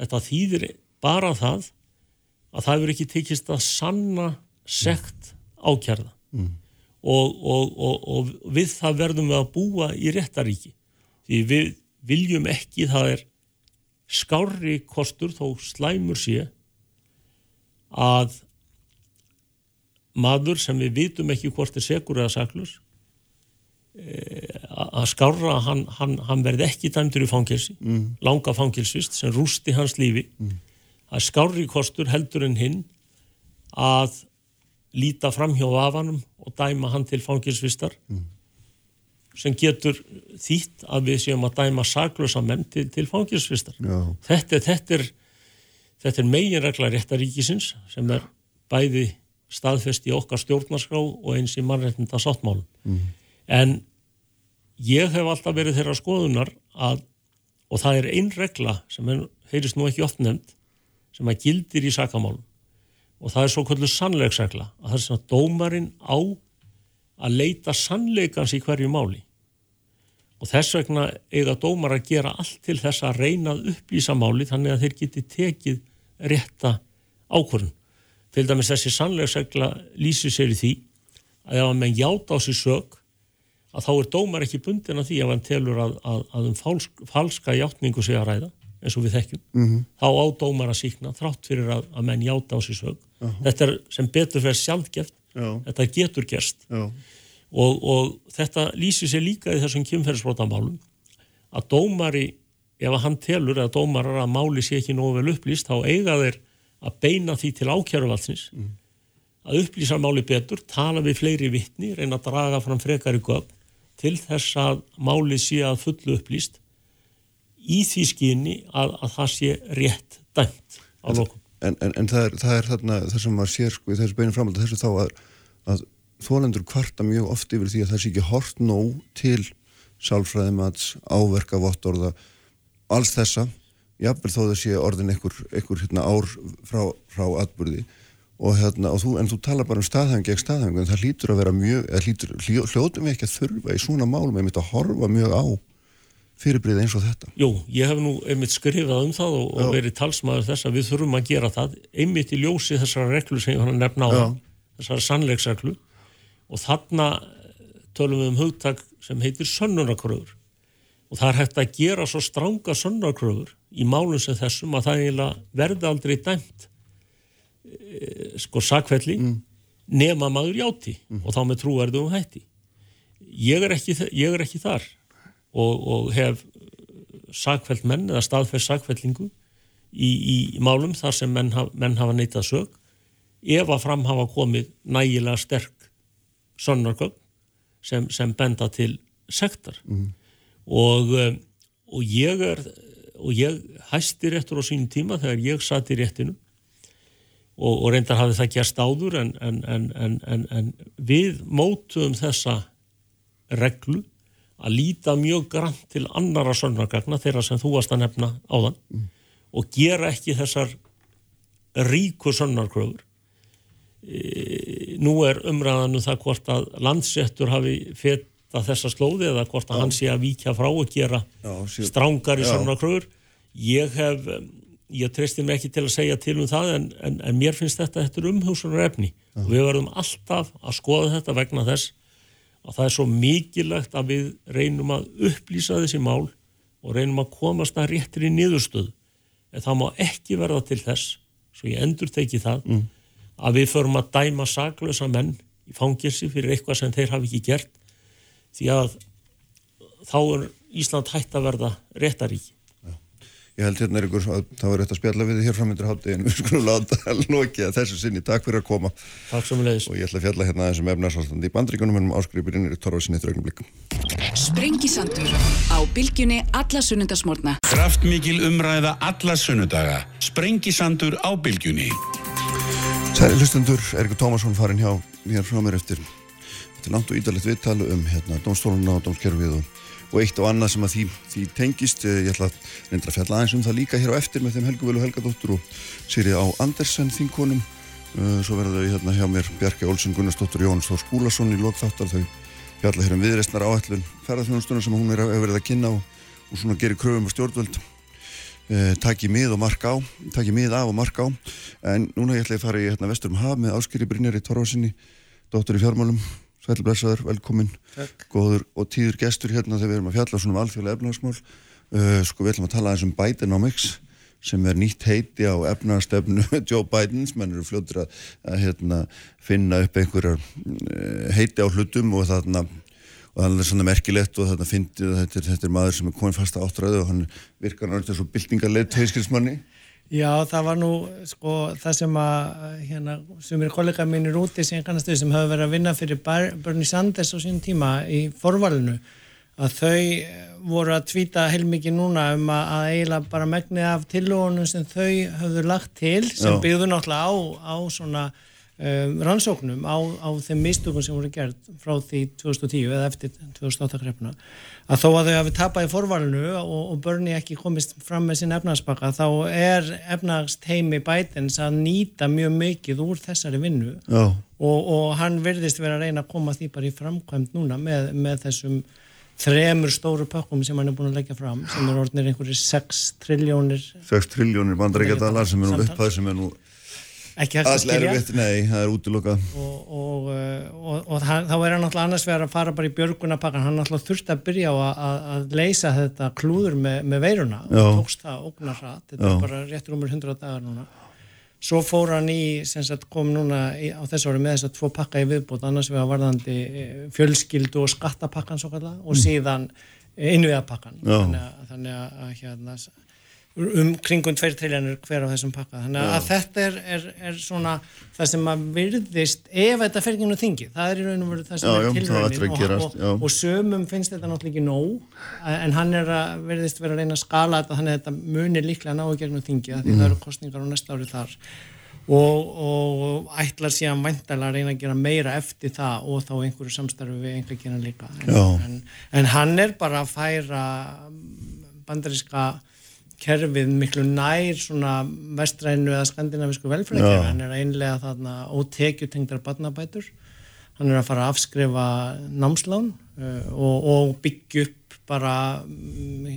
Þetta þýðir bara það að það hefur ekki tekist að sanna sekt ákjærða mm. Og, og, og, og við það verðum við að búa í réttaríki því við viljum ekki það er skári kostur þó slæmur sé að maður sem við vitum ekki hvort er segur eða saklus e, að skára að hann, hann, hann verði ekki dæmdur í fangelsi, mm. langa fangelsvist sem rústi hans lífi mm. að skári kostur heldur en hinn að líta fram hjá vafanum og dæma hann til fangelsvistar mm. sem getur þýtt að við séum að dæma saglösa menn til, til fangelsvistar þetta, þetta er þetta er meginregla réttaríkisins sem er bæði staðfest í okkar stjórnarskrá og eins í mannreitnda sáttmálum mm. en ég hef alltaf verið þeirra skoðunar að, og það er einn regla sem heyrist nú ekki oft nefnd sem að gildir í sakamálum. Og það er svo kvöldu sannleiksregla að það er svona dómarinn á að leita sannleikans í hverju máli. Og þess vegna eiga dómar að gera allt til þess að reyna að upplýsa máli þannig að þeir geti tekið rétta ákvörðun til dæmis þessi sannleiksregla lýsir sér í því að ef að menn játa á sér sög að þá er dómar ekki bundin að því að hann telur að, að, að um falsk, falska játningu sé að ræða eins og við þekkjum, mm -hmm. þá á dómar að síkna þrátt fyrir að, að menn játa á sér sög. Uh -huh. Þetta er sem betur fyrir sjálfgeft, Já. þetta getur gerst og, og þetta lýsir sér líka í þessum kynferðsbrotamálum að dómari, ef hann telur að dómarar að máli sé ekki nógu vel upplýst, þá eiga þeir að beina því til ákjæruvaldsins mm. að upplýsa máli betur, tala við fleiri vittni, reyna að draga fram frekari gögn til þess að máli sé að fullu upplýst í því skyni að, að það sé rétt dæmt á lokum. En, en, en það, er, það er þarna þess að maður sér sko í þessu beinum framhaldi þessu þá að, að þólendur kvarta mjög oft yfir því að það sé ekki hort nóg til sálfræðimats, áverka, vottorða, alls þessa, jáfnveg þó sé orðin einhver, hérna, ár frá, frá atbyrði og hérna, og þú, en þú tala bara um staðhæfing gegn staðhæfing, en það hlýtur að vera mjög, hlýtur, hljóðum við ekki að þurfa í svona málum, myndum að horfa mjög á fyrirbrið eins og þetta. Jú, ég hef nú einmitt skrifað um það og, og verið talsmaður þess að við þurfum að gera það einmitt í ljósi þessara reglu sem ég hann nefna á það, þessara sannleiksreglu og þarna tölum við um hugtak sem heitir sönnunakröður og það er hægt að gera svo stránga sönnunakröður í málum sem þessum að það verði aldrei dæmt Eh, sko sakvelli mm. nema maður játi mm. og þá með trúverðu um hætti ég er ekki, ég er ekki þar og, og hef sakveld menn eða staðferð sakveldingu í, í málum þar sem menn, haf, menn hafa neytað sög ef að fram hafa komið nægilega sterk sonnarkögn sem, sem benda til sektar mm. Og, eh, og ég er og ég hæsti réttur á sínum tíma þegar ég satt í réttinu og, og reyndar hafði það gerst áður en, en, en, en við mótuðum þessa reglu að líta mjög grann til annara sönnargagna þeirra sem þú varst að nefna áðan mm. og gera ekki þessar ríku sönnarkröfur e, nú er umræðanu um það hvort að landsettur hafi feta þessa slóði eða hvort að Já. hann sé að víkja frá og gera strángari sönnarkröfur ég hef ég treystir mig ekki til að segja til um það en, en, en mér finnst þetta, þetta er umhugsunar efni uh. og við verðum alltaf að skoða þetta vegna þess að það er svo mikilvægt að við reynum að upplýsa þessi mál og reynum að komast að réttir í niðurstöð en það má ekki verða til þess svo ég endur teki það mm. að við förum að dæma saglösa menn í fangilsi fyrir eitthvað sem þeir hafi ekki gert því að þá er Ísland hægt að verða réttaríki Ég held hérna er ykkur að það var rétt að spjalla við þið hér framöndur hátti en við skulum láta lókja þessu sinni. Takk fyrir að koma. Takk svo mjög leiðis. Og ég ætla að fjalla hérna aðeins um efnarsvaldandi í bandríkunum en um áskripirinn er Torvarsinni þrögnum blikum. Sprengisandur á bylgjunni alla sunnundasmórna. Kraftmikil umræða alla sunnudaga. Sprengisandur á bylgjunni. Særi hlustendur, Erikur Tómasson farin hjá hér frá mér eftir, eftir langt og ídalegt viðtalu um hérna, domstóluna og domskerfið og og eitt og annað sem að því, því tengist. Eh, ég ætla að reynda að fjalla aðeins um það líka hér á eftir með þeim Helgu Velu Helgadóttur og Siri á Andersen þínkonum uh, svo verða þau hérna hjá mér Bjarki Olsson Gunnarsdóttur Jóns Þór Skúlason í lokþáttar þau fjalla hér um viðreistnar áætlun ferðarþjónustunum sem hún er að verða að kynna og, og svona gerir kröfum á stjórnvöld uh, takki mið og marka á takki mið af og marka á. En núna ég ætla að fara í hérna, vesturum haf með áskýri Brynjar í Torvásinni dóttur í fjármálum Sælblessaður, velkomin, Takk. góður og tíður gestur hérna þegar við erum að fjalla svona um alþjóðlega efnahagsmál. Uh, sko við ætlum að tala aðeins um Bidenomics sem er nýtt heiti á efnahagstefnu Joe Bidens, menn eru fljóttir að, að hérna, finna upp einhverjar uh, heiti á hlutum og þarna og það er svona merkilegt og þetta fyndið að þetta, þetta er maður sem er komin fast að áttræðu og hann virkar náttúrulega svo byltingarleið tauskilsmanni Já, það var nú sko það sem að hérna, sem er kollega mínir úti sem kannastu sem hafa verið að vinna fyrir Bernie Sanders á sínum tíma í forvalinu að þau eh, voru að tvíta heilmikið núna um að, að eiginlega bara megnið af tillögunum sem þau höfðu lagt til sem byggðu náttúrulega á, á svona um, rannsóknum á, á þeim mistökum sem voru gerð frá því 2010 eða eftir 2008 krepuna að þó að þau hafi tapað í forvalinu og, og Bernie ekki komist fram með sinn efnagspakka þá er efnagst heimi Bidens að nýta mjög mikið úr þessari vinnu og, og hann virðist vera að reyna að koma því bara í framkvæmt núna með, með þessum þremur stóru pakkum sem hann er búin að leggja fram sem er orðnir einhverjir 6 triljónir 6 triljónir bandarækjadalar sem er nú upphæð sem er nú ekki hægt að skilja. erfitt, nei, það er útilokað. Og, og, uh, og, og hann, þá er hann náttúrulega annars vegar að fara bara í björgunapakkan hann náttúrulega þurfti að byrja á að, að, að leysa þetta klúður með, með veiruna. Já. og tókst það ógnar hratt. Þetta Já. er bara réttur umur 100 dagar núna. Svo fór hann í sagt kom núna á þessu ári með þess að tvo pakka í viðbútt annars vegar varðandi eh, fjölskyldu og skattapakkan svo kalla og síðan innviðapakkan þannig að, þannig að, að hérna um kringum tveir triljanir hver á þessum pakka. Þannig að þetta er, er, er svona það sem að virðist ef þetta fer ekki nú þingi, það er í raun og veru það sem Já, er að og, og, já. og sömum finnst þetta náttúrulega ekki nóg en hann er að virðist vera að reyna að skala þetta þannig að þetta munir líklega ná í gegnum þingi því Mm. það eru kostningar á næsta ári þar. Og, og ætlar síðan væntalega að reyna að gera meira eftir það og þá einhverju samstarfi við einhverju gera líka. En, en, en hann er bara að færa bandaríska kerfið miklu nær svona vestrænu eða skandinavisku velfræðkerfi, Já. hann er að einlega þarna ótekjutengdar barnabætur. Hann er að fara að afskrifa námslán uh, og, og byggja upp bara um,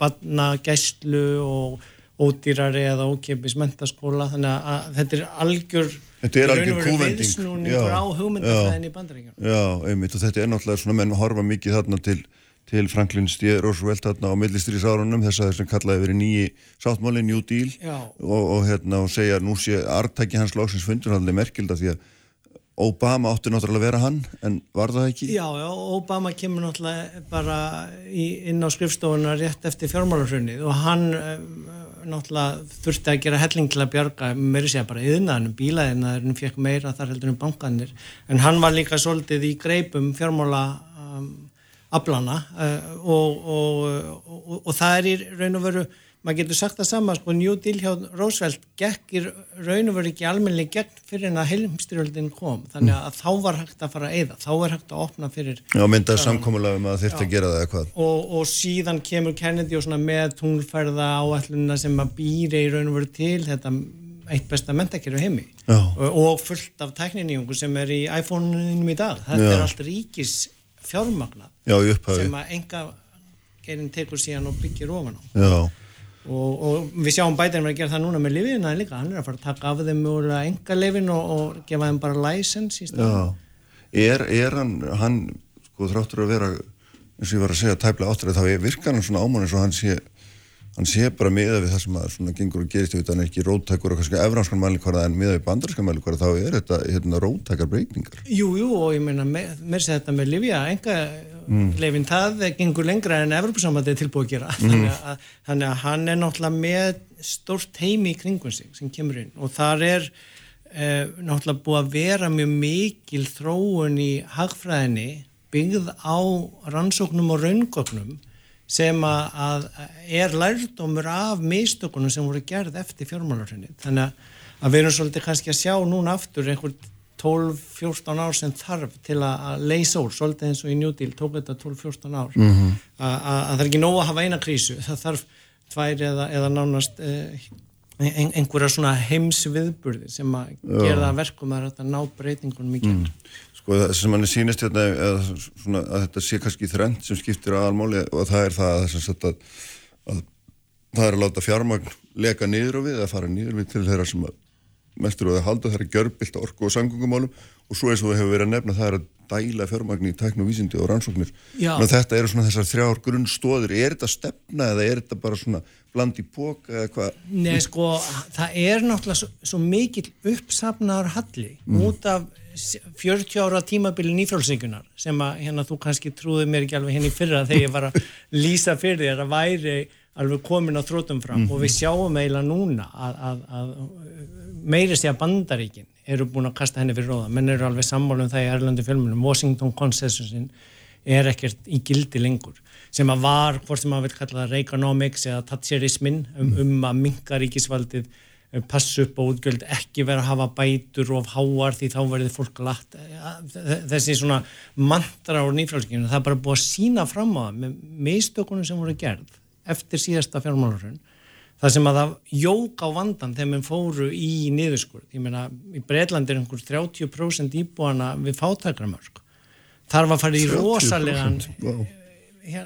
barnagæslu og ódýrari eða ókipis mentaskóla þannig að þetta er algjör Þetta er algjör kúvending. á hugmyndafræðin í bandaríkjum Já, einmitt. Og þetta er náttúrulega svona menn horfa mikið þarna til, til Franklin D. Roosevelt þarna á millistrísárunum þess að þessum kallaði verið nýji sáttmáli, New Deal og, og hérna og segja nú sé artæki hans hann er merkilda því að Obama átti náttúrulega að vera hann en var það ekki? Já, já, Obama kemur náttúrulega bara í, inn á skrifstofuna rétt eftir fjármálarhrunnið og hann um, náttúrulega þurfti að gera helling til að bjarga, meiri segja bara yðnaðinum, bílaðinaðurinn fekk meira þar heldur en bankanir, en hann var líka svolítið í greipum fjármála um, aflana uh, og, og, og, og það er í raun og veru maður getur sagt það sama, sko, New Deal hjá Roosevelt gekk í raun og veru ekki almennileg gegn fyrir en að heilumstyrjöldin kom, þannig að þá var hægt að fara að eyða, þá er hægt að opna fyrir Já, myndaði samkomulega um að þyrfti að gera það eitthvað. Og, og síðan kemur Kennedy og svona með tunglferða áætlunina sem að býra í raun og veru til þetta eitt besta mentakjöru heimi. Já. og, og fullt af tækninýjungu sem er í iPhone-unum í dag. Þetta Já. er allt ríkis fjármagna Já, sem að enga gerin tekur síðan og byggir ofan á. Og, og við sjáum bætinn að gera það núna með lifiðina líka, hann er að fara að taka af þeim mögulega enga lifin og, og gefa þeim bara license Er, er hann, hann sko þráttur að vera eins og ég var að segja tæplega áttur þá er- virkar hann svona ámann eins og hann sé hann sé bara miða við það sem að svona gengur og gerist hann er ekki róttækur og kannski efranskan mælikvarða en miða við bandarskan mælikvarða þá er þetta hérna róttækar breytingar. Jú, jú, og ég meina, me- mér sé þetta með Livja, enga leifin, það gengur lengra en Evropasambandi er tilbúið að gera. Þannig, að, þannig að hann er náttúrulega með stórt heimi í kringum sig sem kemur inn og þar er eh, náttúrulega búið að vera mjög mikil þróun í hagfræðinni byggð á rannsóknum og raungögnum sem að, er lærdómur af mistökunum sem voru gerð eftir fjármálarhrinni. Þannig að, við erum svolítið kannski að sjá núna aftur einhver 12-14 ár sem þarf til að, að leysa úr, svolítið eins og í New Deal tók þetta 12-14 ár mm -hmm. að, að það er ekki nóg að hafa eina krísu, það þarf tvær eða, eða nánast eh, ein, einhverja svona heimsviðburði sem að gera að verkum að þetta ná breytingunum í gegn. sko það sem hann er sýnist hérna eða, svona, að þetta sé kannski þrend sem skiptir aðalmáli og það er það að, að, að það er að láta fjármagn leka niður á við eða fara niður við til þeirra sem að mestur og það halda er að gjörbilt orku og samgöngumálum. Og svo eins og það hefur verið að nefna það er að dæla fjármagn í tækn og vísindi og rannsóknir. Að þetta eru svona þessar þrjár grunnstóðir er þetta stefna eða er þetta bara svona bland í póka eða hvað? Nei, sko, það er náttúrulega svo, svo mikill uppsafnaður halli út af 40 ára tímabili nýfrálsíkunar sem að hérna þú kannski trúði mér ekki alveg henni fyrra þegar ég var að lýsa fyrir þér að væri alveg komin á þrótum fram. Og við sjáum eiginlega núna að, að, að meiri sé að bandaríkin eru búin að kasta henni fyrir róða menn eru alveg sammála um það í Erlandi fjölmunum Washington Consensusin er ekkert í gildi lengur sem að var, hvort sem að vil kalla það Reaganomics eða Thatcherismin um, um að minka ríkisvaldið um, passa upp á útgjöld, ekki vera að hafa bætur of háar því þá verður fólk latt þessi svona mantra á nýfrálskinu, það er bara búið að sína fram á það með mistökunum sem voru gerð eftir síðasta fjármálurinn það sem að það jók á vandan þegar mann fóru í niðurskur ég meina, í Breitland er einhver 30% íbúana við fátækramörk þar var farið í rosalegan wow.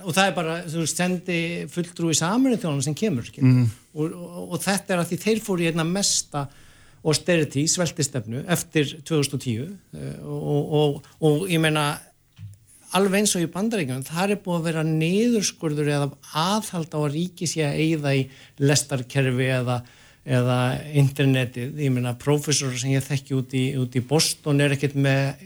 og það er bara, þú sendi fulltrúi saminu þjónum sem kemur mm. og, og, og þetta er að því þeir fóru í einna mesta austerity, sveltistefnu eftir 2010 og, og ég meina alveg eins og í bandaríkjum, það er búið að vera niðurskurður eða aðhald á að ríki sé að eigða í lestarkerfi eða, eða internetið, ég meina profesor sem ég þekki út í, út í Boston er ekkert með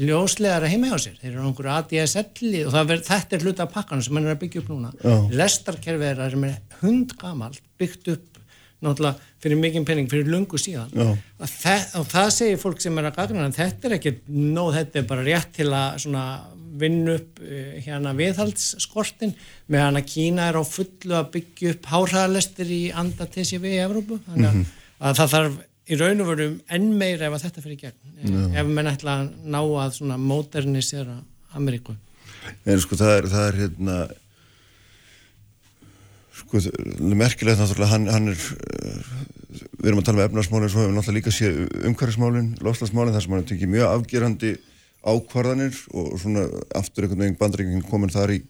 ljóslegar heima á sér, þeir eru á einhverju ADSL og ver, þetta er hluta af pakkanum sem hann er að byggja upp núna, Já. lestarkerfi er, er hundgamalt byggt upp náttúrulega fyrir mikinn penning fyrir lungu síðan og það, og það segir fólk sem er að gagna þetta er ekki nóð, þetta er bara rétt til að vinna upp uh, hérna viðhaldsskortin með hann að Kína er á fullu að byggja upp hárhæðalestir í anda TCV í Evrópu þannig að, mm -hmm. að það þarf í raun og veru enn meir ef að þetta fyrir gegn Já. ef mann ætla að ná að svona modernisera Ameríku En sko það er, það er hérna sko merkilegt náttúrulega hann, hann er uh, við erum að tala um efnarsmálinn svo hefur við náttúrulega líka séð umhverfismálinn, lofslagsmálinn þar sem hann tekið mjög afgerandi ákvarðanir og svona aftur einhvern veginn bandaríkinn komin þar í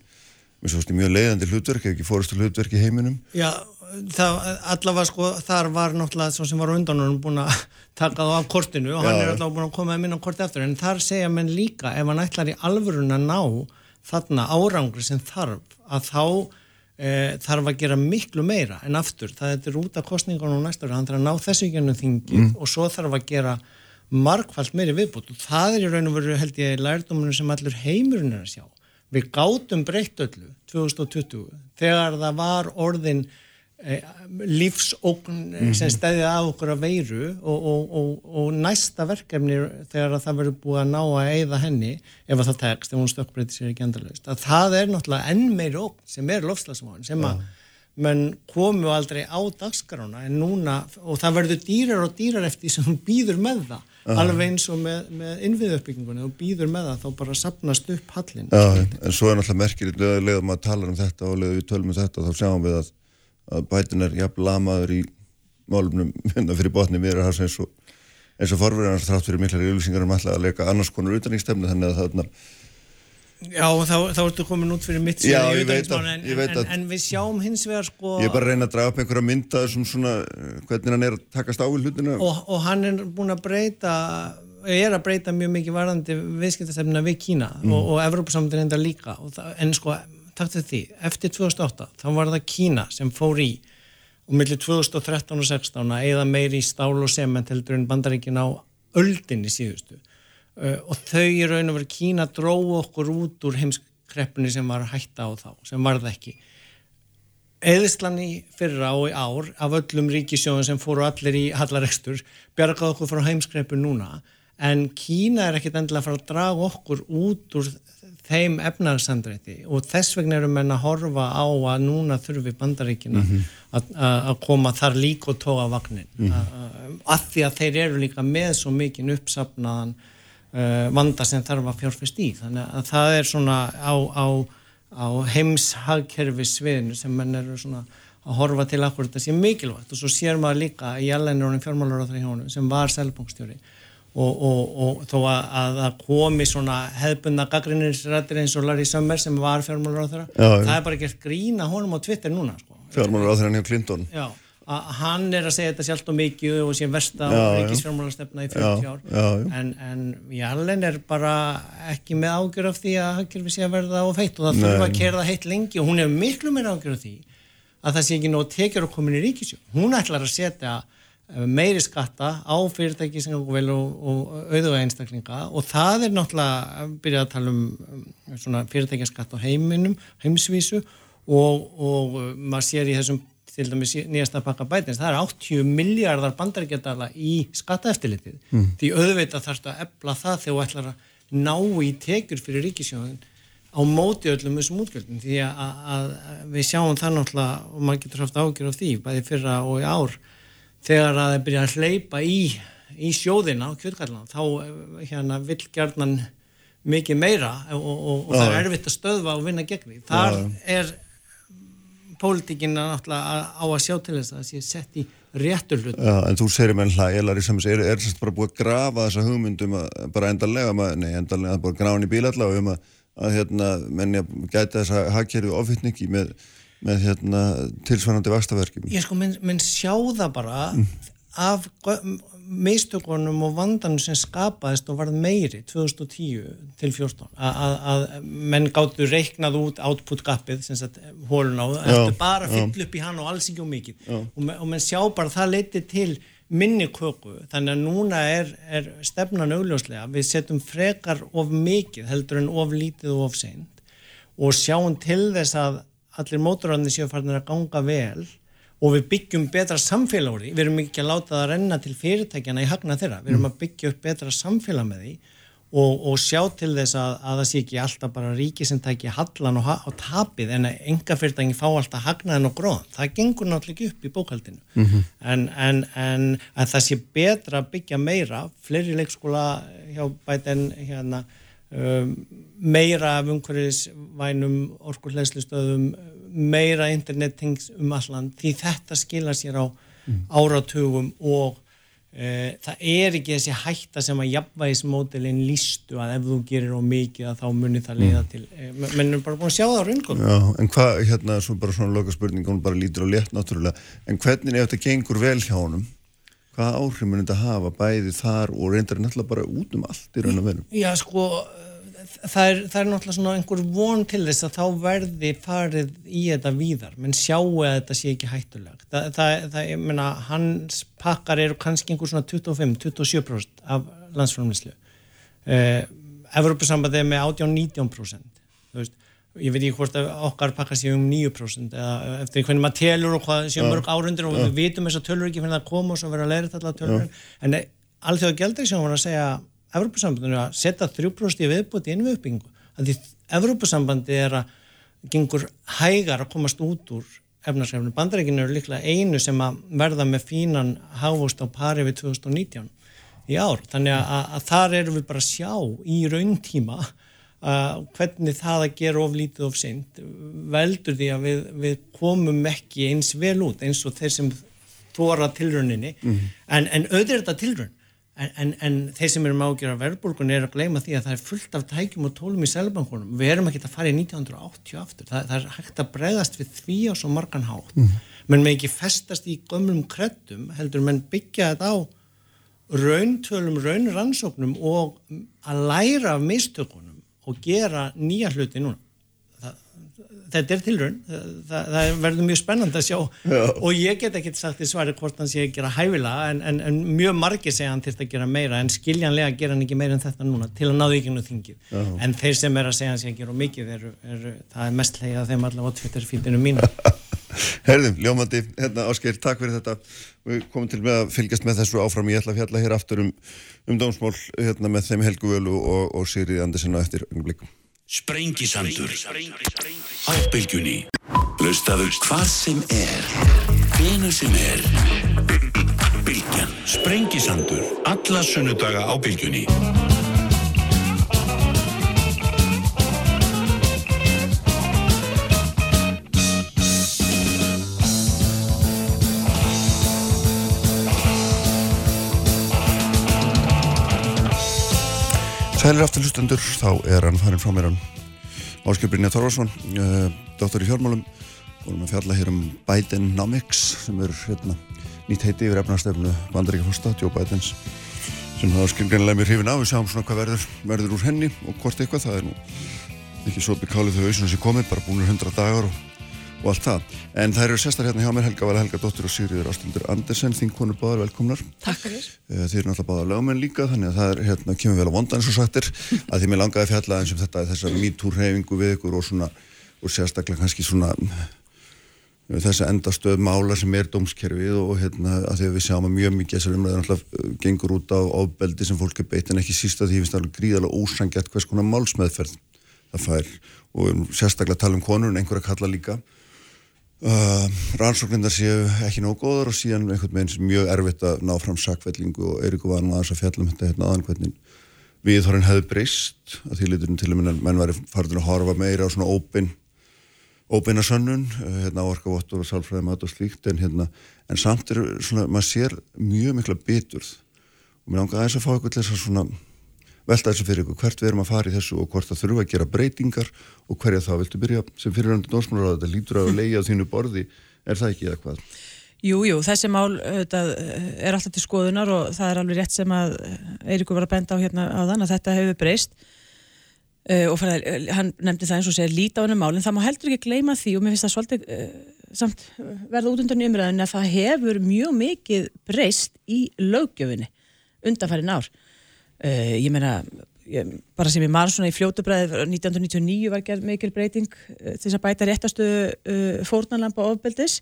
mjög leiðandi hlutverk, ekki fórustu hlutverk í heiminum Já, það, allavega sko þar var náttúrulega svo sem var undan og hann búin að taka það af kortinu og hann Já. er allavega búin að koma að minna korti eftir en þar segja menn líka ef hann ætlar í alvörun að ná þarna árangri sem þarf að þá e, þarf að gera miklu meira en aftur, það er út af kostningunum næsta ára, hann þarf að ná þessu ennum þingið mm. og svo þarf að gera markvælt meiri viðbútt og það er í raun og veru held ég lærdómunum sem allur heimurinn er að sjá. Við gátum breytt öllu 2020 þegar það var orðin lífsókn mm -hmm. sem stæði af okkur að veiru og, og, og, og næsta verkefni þegar það verður búið að ná að eigða henni ef það tekst, ef hún stökkbreytir sér ekki endalust, að það er náttúrulega enn meiri ókn sem er lofslagsmáin sem að menn komu aldrei á dagskrána en núna, og það verður dýrar og dýrar eftir sem býður með það -huh. alveg eins og með, með innviðuppbyggingunni og býður með það þá bara sapnast upp hallin Já, en svo er náttúrulega merkilegt leðum að tala um þetta og leðum við tölum um þetta þá sjáum við að, að bætin er jafn lamaður í málumnum hérna fyrir botni mér er það eins og eins og forverðarnar þrátt fyrir miklar ylýsingar um alltaf að leika annars konar utanrikstemni þannig að það Já, þá, þá ertu komin út fyrir mitt Já, ég veit að, en, ég veit en, en við sjáum hins vegar sko Ég er bara að reyna að draga upp einhverja mynda þessum svona, hvernig hann er að takast á í hlutinu og, og hann er búin að breyta er að breyta mjög mikið varðandi viðskiptastefnina við Kína mm. og, og Evrópusamöndin enda líka það, en sko, takk til því, eftir 2008 þá var það Kína sem fór í og millir 2013 og 2016 að eða meiri stál og sement heldur en bandaríkin á öldinni síðustu. Uh, og þau í raun og veru Kína dróðu okkur út úr heimskreppinu sem var hætta á þá, sem varð ekki. Eðislan í fyrra og í ár af öllum ríkisjóðum sem fóru allir í hallarekstur bjargaði okkur frá heimskreppinu núna en Kína er ekkit endilega að fara að draga okkur út úr þeim efnarsandrætti og þess vegna eru menn að horfa á að núna þurfi bandaríkina mm -hmm. að koma þar líka og tóa vagnin mm -hmm. að því að þeir eru líka með svo mikinn uppsapnaðan uh, vanda sem þarf að fjárfest í þannig að það er svona á, á, á heimshagkerfi sviðinu sem menn eru svona að horfa til akkur þetta sé mikilvægt og svo sér maður líka í alveg fjármálur á hjónu sem var selbungstjóri og, og, og þó að það komi svona hefðbundna gaggrinninsrættir eins og Larry Summer sem var fjármálur á það það er bara gert grína honum á Twitter núna sko. fjármálur á hann hjá Clinton. Já hann er að segja þetta sjálft og mikið og sé versta á ríkisfjármálastefna í 40 ár já, já. en, en Jarlen er bara ekki með ágjör af því að haggjörfi sé að verða og feitt og það þurfa að kerða heitt lengi og hún hefur miklu meira ágjör af því að það sé ekki nóg tekjur að koma inn í ríkisjó hún ætlar að setja meiri skatta á fyrirtæki sem gangur vel og, og auðvega einstaklinga. Og það er náttúrulega að byrja að tala um svona fyrirtækjaskatt á heiminum, heimsvísu. Og, og maður sér í þessum til dæmis nýjasta pakka bætins, það er 80 miljardar bandarækjadala í skattaeftilitið mm. því auðvitað þarfst að ebla það þegar þú ætlar að ná í tekjur fyrir ríkisjóðin á móti öllum þessum útgjöldum. Því að, að, að við sjáum það náttúrulega og maður getur haft ágjör á því bæði fyrra og í ár þegar að það byrja að hleypa í, í sjóðina á kjöldkallana þá eh, hérna vill gerðnan mikið meira og, og, og það er erfitt að stöðva og vinna gegn því. Þar er pólitíkina náttúrulega á að sjá til þess að það sé sett í réttur hlut. Já, en þú segir mér hlægilar í samins, er, er sérst bara búið að grafa þessa hugmyndum að, bara endanlega, maður, nei endanlega, bara í bílallega um að, að hérna, menn ég gæti þess að hagkerfi ofitningi með með hérna, tilsvarandi vastaverkjum. Ég sko, menn, menn sjá það bara mm. af meistökunum og vandanum sem skapaðist og varð meiri 2010 til 14 að menn gáttu reiknað út output gapið, sem sagt hólun á, eftir bara fyll upp í hann og alls ekki og mikið. Og, og menn sjá bara það leiti til minni köku, þannig að núna er, er stefnan augljóslega, við setjum frekar of mikið heldur en of lítið og of seint og sjáum til þess að allir móturarnir séu farin að ganga vel og við byggjum betra samfélag úr því, við erum ekki að láta það renna til fyrirtækjana í hagna þeirra, við erum að byggja upp betra samfélag með því og, og sjá til þess að, að það sé ekki alltaf bara ríki sem tækja hallan og, og tapið en að enga fyrirtæki fá alltaf hagnaðin og gróðan, það gengur náttúrulega ekki upp í bókaldinu mm -hmm. en, en, en að það sé betra að byggja meira, fleiri leikskóla hjá bæten hérna um, meira af umhverfisvænum orkurleislustöðum, meira internettings um allan því þetta skilja sér á mm. áratugum og e, það er ekki þessi hætta sem að jafnvægismódelin lístu að ef þú gerir á mikið að þá munir það leiða mm. til e, menn er bara búin að sjá það á raungum Já, en hvað, hérna, svo bara svona loka spurning hún bara lítur á létt náttúrulega en hvernig ef þetta gengur vel hjá honum hvaða áhrif munir þetta hafa bæði þar og reyndar náttúrulega bara út um allt í raun og veru Já, sko það er, það er náttúrulega svona einhver von til þess að þá verði farið í þetta víðar, menn sjáu að þetta sé ekki hættulegt. Það, það, það ég menna, hans pakkar eru kannski einhver svona 25-27% af landsframlýslu. Eh, Evropasambandið er með 18-19%. Þú veist, ég veit ekki hvort okkar pakkar séu um 9% eða eftir hvernig maður telur og hvað séu mörg árundir og við vitum þess að tölur ekki hvernig það koma og svo vera að læra þetta tölur. En allþjóða gældag sem var að segja Evrópusambandinu að setja 3% í viðbúti inn við uppbyggingu. Því Evrópusambandi er að gengur hægar að komast út úr efnarskrefnu. Bandarækinu eru líklega einu sem að verða með fínan hávust á pari við 2019 í ár. Þannig að, að þar eru við bara að sjá í rauntíma uh, hvernig það að gera of lítið of seint veldur því að við, við komum ekki eins vel út eins og þeir sem þóra tilrauninni mm -hmm. en, en auðvitað þetta tilraun En, en, en þeir sem eru mágjör af verðbólgun er að gleyma því að það er fullt af tækjum og tólum í selbankunum. Við erum ekki að fara í 1980 aftur. Það, það er hægt að bregðast við því á svo margan hátt. Mm. Menn með ekki festast í gömlum kreddum heldur menn byggja þetta á rauntölum, raunrannsóknum og að læra af mistökunum og gera nýja hluti núna. Þetta er tilrönd, það, það verður mjög spennand að sjá. Já. og ég get ekki sagt í svari hvort hann sé að gera hæfilega en, en, en mjög margir segja hann til að gera meira en skiljanlega gera hann ekki meira en þetta núna til að náðu ekki nú þingið. Já. en þeir sem er að segja hann sé að gera mikið er, er, það er mest leiðað þeim allavega á Twitter-fítinu mínu. Herðum, Ljómandi, hérna Ásker, takk fyrir þetta. Við komum til með að fylgjast með þessu áfram. Ég ætla að fjalla hér aftur um, um dómsmál hérna með þeim Helgu Völu og, og Sýrið Andersen á eftir ögnum Sprengisandur. Á bylgjunni Hlustaðu hvað sem er hvenu sem er. Bylgjan. Sprengisandur. Alla sunnudaga á bylgjunni Sælir aftur hlustendur, þá er hann farin frá mér hann Áskil Brynja Þorvarsson uh, eh, doktor í fjármálum. Vorum að fjalla hér um Bidenomics sem er hérna, nýtt heiti yfir efnarstefnu bandaríkja fórsta, Joe Bidens sem það áskil greinlega mér hrifin á við sjáum svona hvað verður, verður úr henni og hvort eitthvað, það er nú ekki svo bekálið þau auðvitað sem komið, bara búinur hundra dagar og, og allt það. En það eru sestar hérna hjá mér Helga Vala Helga Dóttir og Sigriður Ástundur Andersen, þingkonur báðar velkomnar. Takk fyrir. Eh, Þið eru náttúrulega báðar lögmenn líka, þannig að það er, hérna, kemur vel á vondan eins og sagtir, að því mér langaði að fjalla eins um þetta, þessa MeToo-hreyfingu við ykkur og svona, og sérstaklega kannski svona eh, þessi endastöð mála sem er dómskerfið og hérna að því að við sjáum að mjög mikið þessar umræður náttúrulega eh, gengur út á ofbeldi sem fólk er beitt en ekki sísta því finnst alveg gríðalega ósangjart hvers konar málsmeðferð það fær og sérstaklega að tala um konur en einhver að kalla líka uh, rannsóknindar séu ekki nóg góðar og síðan einhvern veginn sem mjög erfitt að ná fram sakvellingu og Eiríku var nú aðeins að fjalla um þetta hérna aðan hvernig viðhorinn hefði breyst. Að því liturinn til að menn, menn væri farin að horfa meira á svona ópin óbeina sönnun, uh, hérna áarkavottur og sálfræði mat og slíkt en hérna en samt er svona, maður sér mjög mikla biturð. Og mér langar aðeins að fá ykkur til þess að svona velta þessu fyrir ykkur, hvert við erum að fara í þessu og hvort það þurfa að gera breytingar og hverja þá viltu byrja. Sem fyrirhandi dósmálar að þetta lítur að leiða þínu borði. Er það ekki eða hvað? Jú, jú, þessi mál auðvitað, er alltaf til skoðunar og það er alveg rétt sem að Eiríkur var að benda á hérna á þann að þetta hefur breyst. Uh, og fyrir, hann nefndi það eins og segir líta á henni málinn, það má heldur ekki gleyma því og mér finnst það svolítið uh, samt verða út undan umræðinu að það hefur mjög mikið breyst í löggjöfinni undanfærin ár uh, ég meina ég, bara sem ég maður svona í fljótubræði 1999 var gerð mikil breyting uh, þess að bæta réttastuðu uh, fórnarlampa ofbeldis.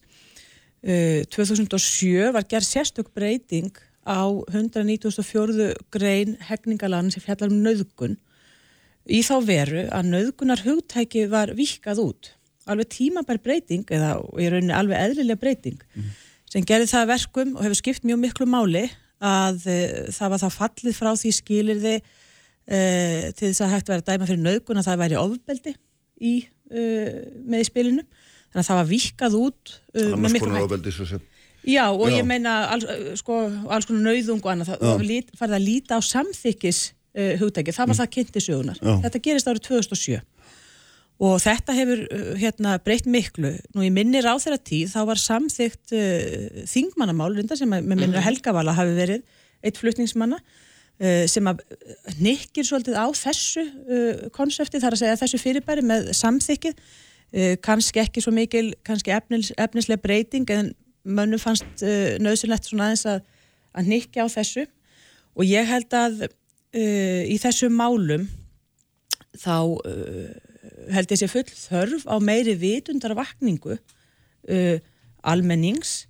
Uh, 2007 var gerð sérstök breyting á 194. grein hegningalan sem fjallar um nöðgun í þá veru að nöðgunar hugtæki var vikað út. Alveg tímabær breyting eða í rauninni alveg eðlilega breyting sem gerði það að verkum og hefur skipt mjög miklu máli að uh, það var þá fallið frá því skilirði uh, til þess að hægt verið að dæma fyrir nöðgun að það væri ofbeldi í, uh, með í spilinu. Þannig að það var vikað út uh, með svo sem. Já og Já. ég meina alls, sko, alls konar nöðung og annað, það farið að líta á samþykkis uh, hugtæki, það var það kynnti sögunar. Já. Þetta gerist árið 2007 og þetta hefur uh, hérna breytt miklu. Nú í minni ráð þeirra tíð þá var samþykkt uh, þingmannamál, reynda sem að, með minnir að Helgavala hafi verið eitt flutningsmanna uh, sem að nikkir svolítið á þessu uh, konsepti, þar að segja þessu fyrirbæri með samþykkið, uh, kannski ekki svo mikil, kannski efnis, efnislega breyting en mönnum fannst uh, nöðsynlegt svona aðeins að, að nikja á þessu. Og ég held að uh, í þessu málum þá uh, held ég sé full þörf á meiri vitundar vakningu uh, almennings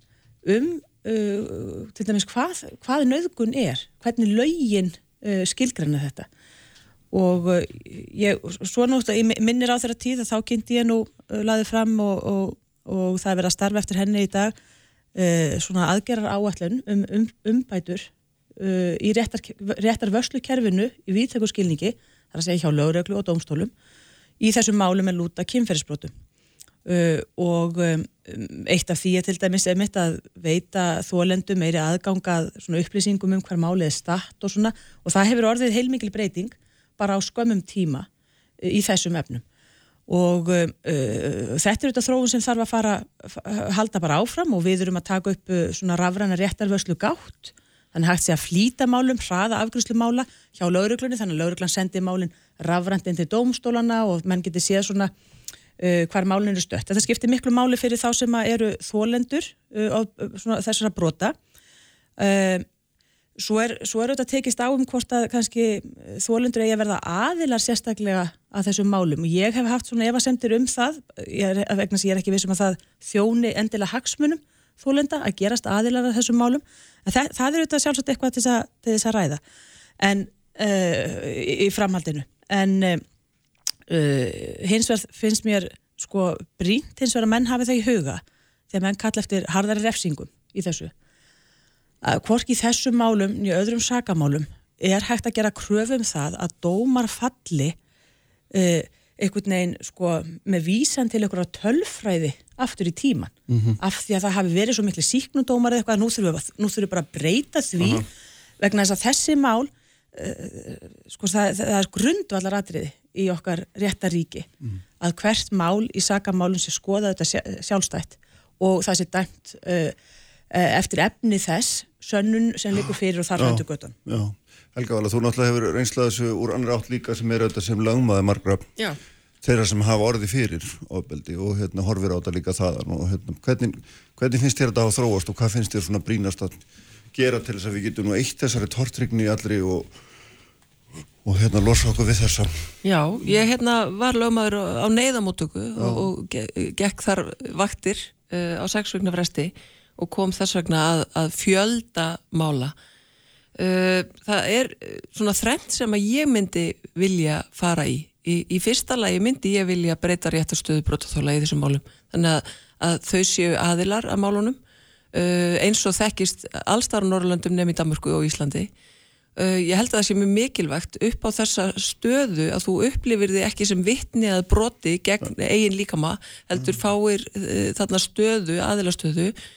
um uh, til dæmis hvað, hvað nöðgun er, hvernig lögin uh, skilgræna þetta. Og uh, ég, svo náttúrulega ég minnir á þeirra tíð að þá kynnti ég nú uh, laðið fram og, og, og það er verið að starfa eftir henni í dag uh, svona aðgerar áallun um, um umbætur í réttar, réttar vörslukerfinu í viðtöku skilningi, þar að segja hjá lögreglu og dómstólum í þessum málum er lúta kynferðisbrotum. Uh, og um, eitt af því er til dæmis einmitt að veita þólendu meiri aðgangað upplýsingum um hver málið er statt og svona og það hefur orðið heilmikil breyting bara á skömmum tíma uh, í þessum efnum. Og uh, uh, þetta er auðvitað þróun sem þarf að fara að halda bara áfram og við erum að taka upp uh, svona rafræna réttarvörslu gátt þannig hægt sé að flýta málum, hraða afgjörslu mála hjá lauruglunni, þannig að lauruglan sendi málin rafrænt inn til dómstólana og menn geti séð svona uh, hvar málin eru stött. Þetta skiptir miklu máli fyrir þá sem eru þólendur uh, uh, þessara brota. Uh, svo er, svo er auðvitað tekist á um hvort að kannski þólendur eigi að verða aðilar sérstaklega að þessum málum. Ég hef haft svona efasemtir um það ég er, vegna sem ég er ekki vissum að það þjóni endilega hagsmunum þólenda að gerast aðilar að þessum málum. Það, það er auðvitað sjálfsagt eitthvað til þess að, ræða. En uh, í, framhaldinu. En uh, hins vegar finnst mér sko brínt hins vegar að menn hafi það í huga þegar menn kalla eftir harðari refsingum í þessu. Að hvorki þessum málum í öðrum sakamálum er hægt að gera kröfum það að dómar falli uh, einhvern veginn sko með vísan til einhverja tölfræði aftur í tíman af því að það hafi verið svo miklu síknudómar eða eitthvað að nú þurfum við, nú þurfum við bara að breyta því vegna þess að þessi mál uh, sko það, það er grundvallar atriði í okkar réttaríki að hvert mál í sakamálum sé skoða þetta sjá- sjálfstætt og það sé dæmt uh, uh, eftir efni þess sönnun sem liggur fyrir og þar Já. höndu göttan Já, Helga Vala, þú náttúrulega hefur reynslað þessu úr annar átt líka sem er auðvitað sem lögmaði margra Já, þeirra sem hafa orði fyrir ofbeldi og hérna horfir á þetta líka þaðan og hérna, hvernig, hvernig finnst þér þetta að þróast og hvað finnst þér svona brínast að gera til þess að við getum nú eitt þessari tortrygni allri og, og hérna losa okkur við þessa? Já, ég hérna var lögmaður á neyðamóttöku og, og ge- gekk þar vaktir uh, á sex vegna fresti og kom þess vegna að, að fjölda mála. Uh, það er uh, svona þrennt sem að ég myndi vilja fara í. Í, í fyrsta lagi myndi ég vilja breyta réttarstöðu brotaþóla í þessum málum. Þannig að, að þau séu aðilar að málunum uh, eins og þekkist allstar á Norrlöndum nefn í Danmörku og Íslandi. Uh, ég held að það sé mjög mikilvægt upp á þessa stöðu að þú upplifir þig ekki sem vittni að broti gegn eigin líkama heldur fáir uh, þarna stöðu, aðilastöðu uh,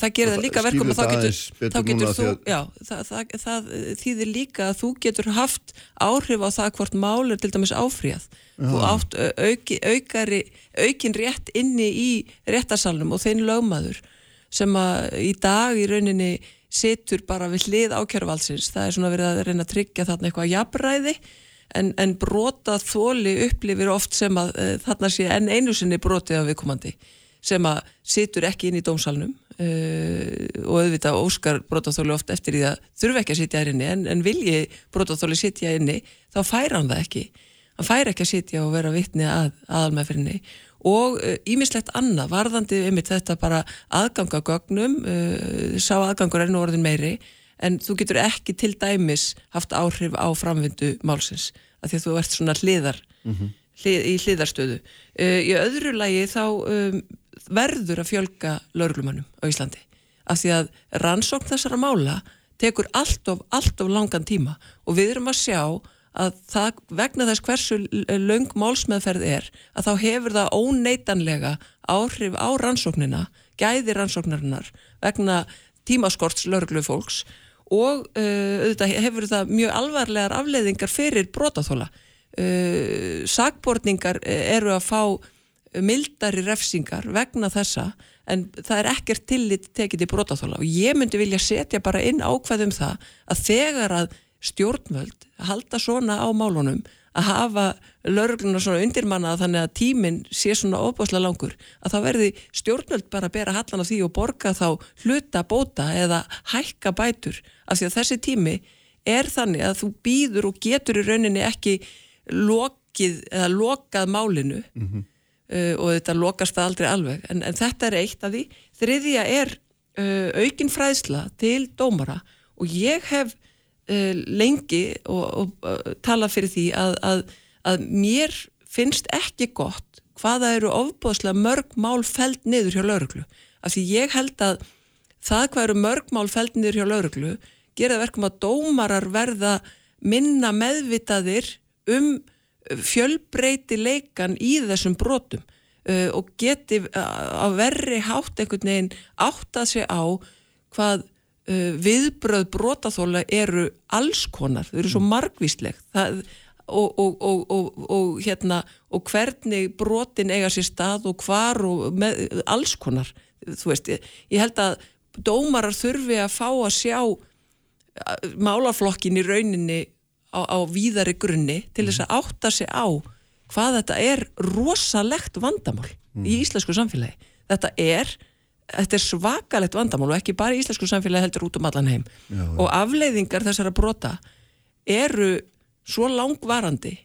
það gerir það líka verkum að þá getur, þá getur þú að- já, það, það, það þýðir líka að þú getur haft áhrif á það hvort mál er til dæmis áfríðað þú átt auki, aukari, aukin rétt inni í réttasalnum og þein lögmaður sem að í dag í rauninni situr bara við hlið ákjörvaldsins. Það er svona verið að reyna að tryggja þarna eitthvað jafnræði en, en brota þóli upplifir oft sem að uh, þarna sé enn einu sinni brotið af viðkomandi sem að situr ekki inn í dómsalnum uh, og auðvitað óskar brotaþóli oft eftir því að þurfi ekki að sitja þar inni. En, en vilji brotaþóli sitja inni þá fær hann það ekki. Hann fær ekki að sitja og vera vitni að aðalmeðfyrinni og ímislegt annað varðandi einmitt þetta bara aðganga gögnum uh, sá aðgangur er nú orðin meiri en þú getur ekki til dæmis haft áhrif á framvindu málsins af því að þú ert svona hliðar hlið, í hliðarstöðu. Uh, í öðru lagi þá um, verður að fjölga lauruglumannum á Íslandi. Af því að rannsókn þessara mála tekur allt of, allt of langan tíma. Og við erum að sjá að það, vegna þess hversu löng málsmeðferð er að þá hefur það óneitanlega áhrif á rannsóknina, gæði rannsóknarinnar vegna tímaskorts lauruglu fólks og uh, auðvitað hefur það mjög alvarlegar afleiðingar fyrir brotaþóla uh, sakbortningar eru að fá mildari refsingar vegna þessa en það er ekkert tillit tekið til brotaþóla og ég myndi vilja setja bara inn ákveðum það að þegar að stjórnvöld halda svona á málunum að hafa laurugluna svona undirmannað þannig að tíminn sé svona óbáslega langur að þá verði stjórnvöld bara að bera hallan á því og borga þá hluta bóta eða hækka bætur. Af því að þessi tími er þannig að þú býður og getur í rauninni ekki lokið eða lokað málinu uh, og þetta lokast það aldrei alveg. En, en þetta er eitt af því. Þriðja er uh, aukin fræðsla til dómara. Og ég hef uh, lengi og, og talað fyrir því að, að, að mér finnst ekki gott hvaða eru ofbóðslega mörg mál feld niður hjá lauruglu af því ég held að það hvað eru mörg mál feld niður hjá lauruglu gera verkum að dómarar verða minna meðvitaðir um fjölbreyti leikan í þessum brotum uh, og geti að verri hátt einhvern veginn átt að segja á hvað uh, viðbröð brotaþóla eru allskonar, þau eru svo margvísleg. Það, og, og, og, og hérna og hvernig brotin eiga sér stað og hvar og með, allskonar, þú veist, ég, ég held að dómarar þurfi að fá að sjá málaflokkin í rauninni á, á víðari grunni til þess að átta sig á hvað þetta er rosalegt vandamál í íslensku samfélagi. Þetta er, þetta er svakalegt vandamál og ekki bara í íslensku samfélagi heldur út um allan heim. Já, og afleiðingar þessara brota eru svo langvarandi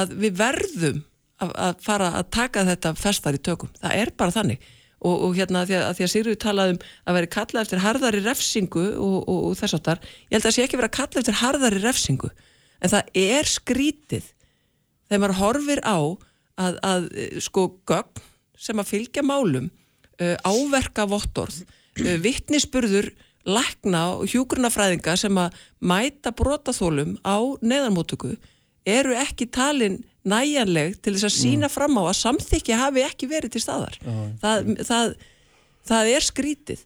að við verðum að, að fara að taka þetta festar í tökum. Það er bara þannig. Og, og hérna að, að því að Sigurður talaði um að veri kallað eftir harðari refsingu og, og, og þess áttar, ég held að það sé ekki verið að kalla eftir harðari refsingu en það er skrítið þegar maður horfir á að, að sko gögn sem að fylgja málum uh, áverka vottorð, uh, vittnisspurður lækna og hjúgrunafræðinga sem að mæta brotaþólum á neðanmótöku eru ekki talin næjanleg til þess að sína fram á að samþykja hafi ekki verið til staðar. Það, það, það er skrítið.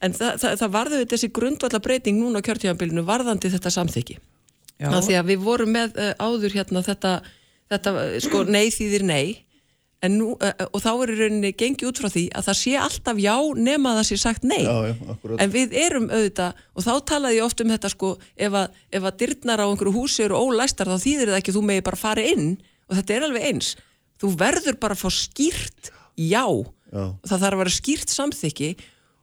En það, það, varðu þessi grundvalla breyting núna á kjörtíðanbílinu varðandi þetta samþykki því að við vorum með uh, áður hérna þetta, þetta sko nei þýðir nei. Nú, uh, og þá er rauninni gengið út frá því að það sé alltaf já nema að það sé sagt nei. Já, já, en við erum auðvitað og þá talaði ég oft um þetta sko ef að, ef að dyrnar á einhverju húsi eru ólæstar þá þýðir það ekki þú megi bara fara inn. Og þetta er alveg eins. Þú verður bara að fá skýrt já, Já. það þarf að vera skýrt samþykki.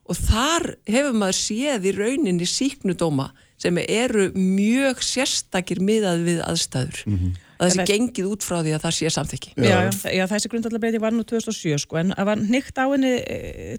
Og þar hefur maður séð í rauninni síknudóma sem eru mjög sérstakir miðað við aðstæður. Að þessi En- gengið út frá því að það sé samþykki. Já, já, já þessi grundallabreyti var nú 2007 sko, en það var nýtt á henni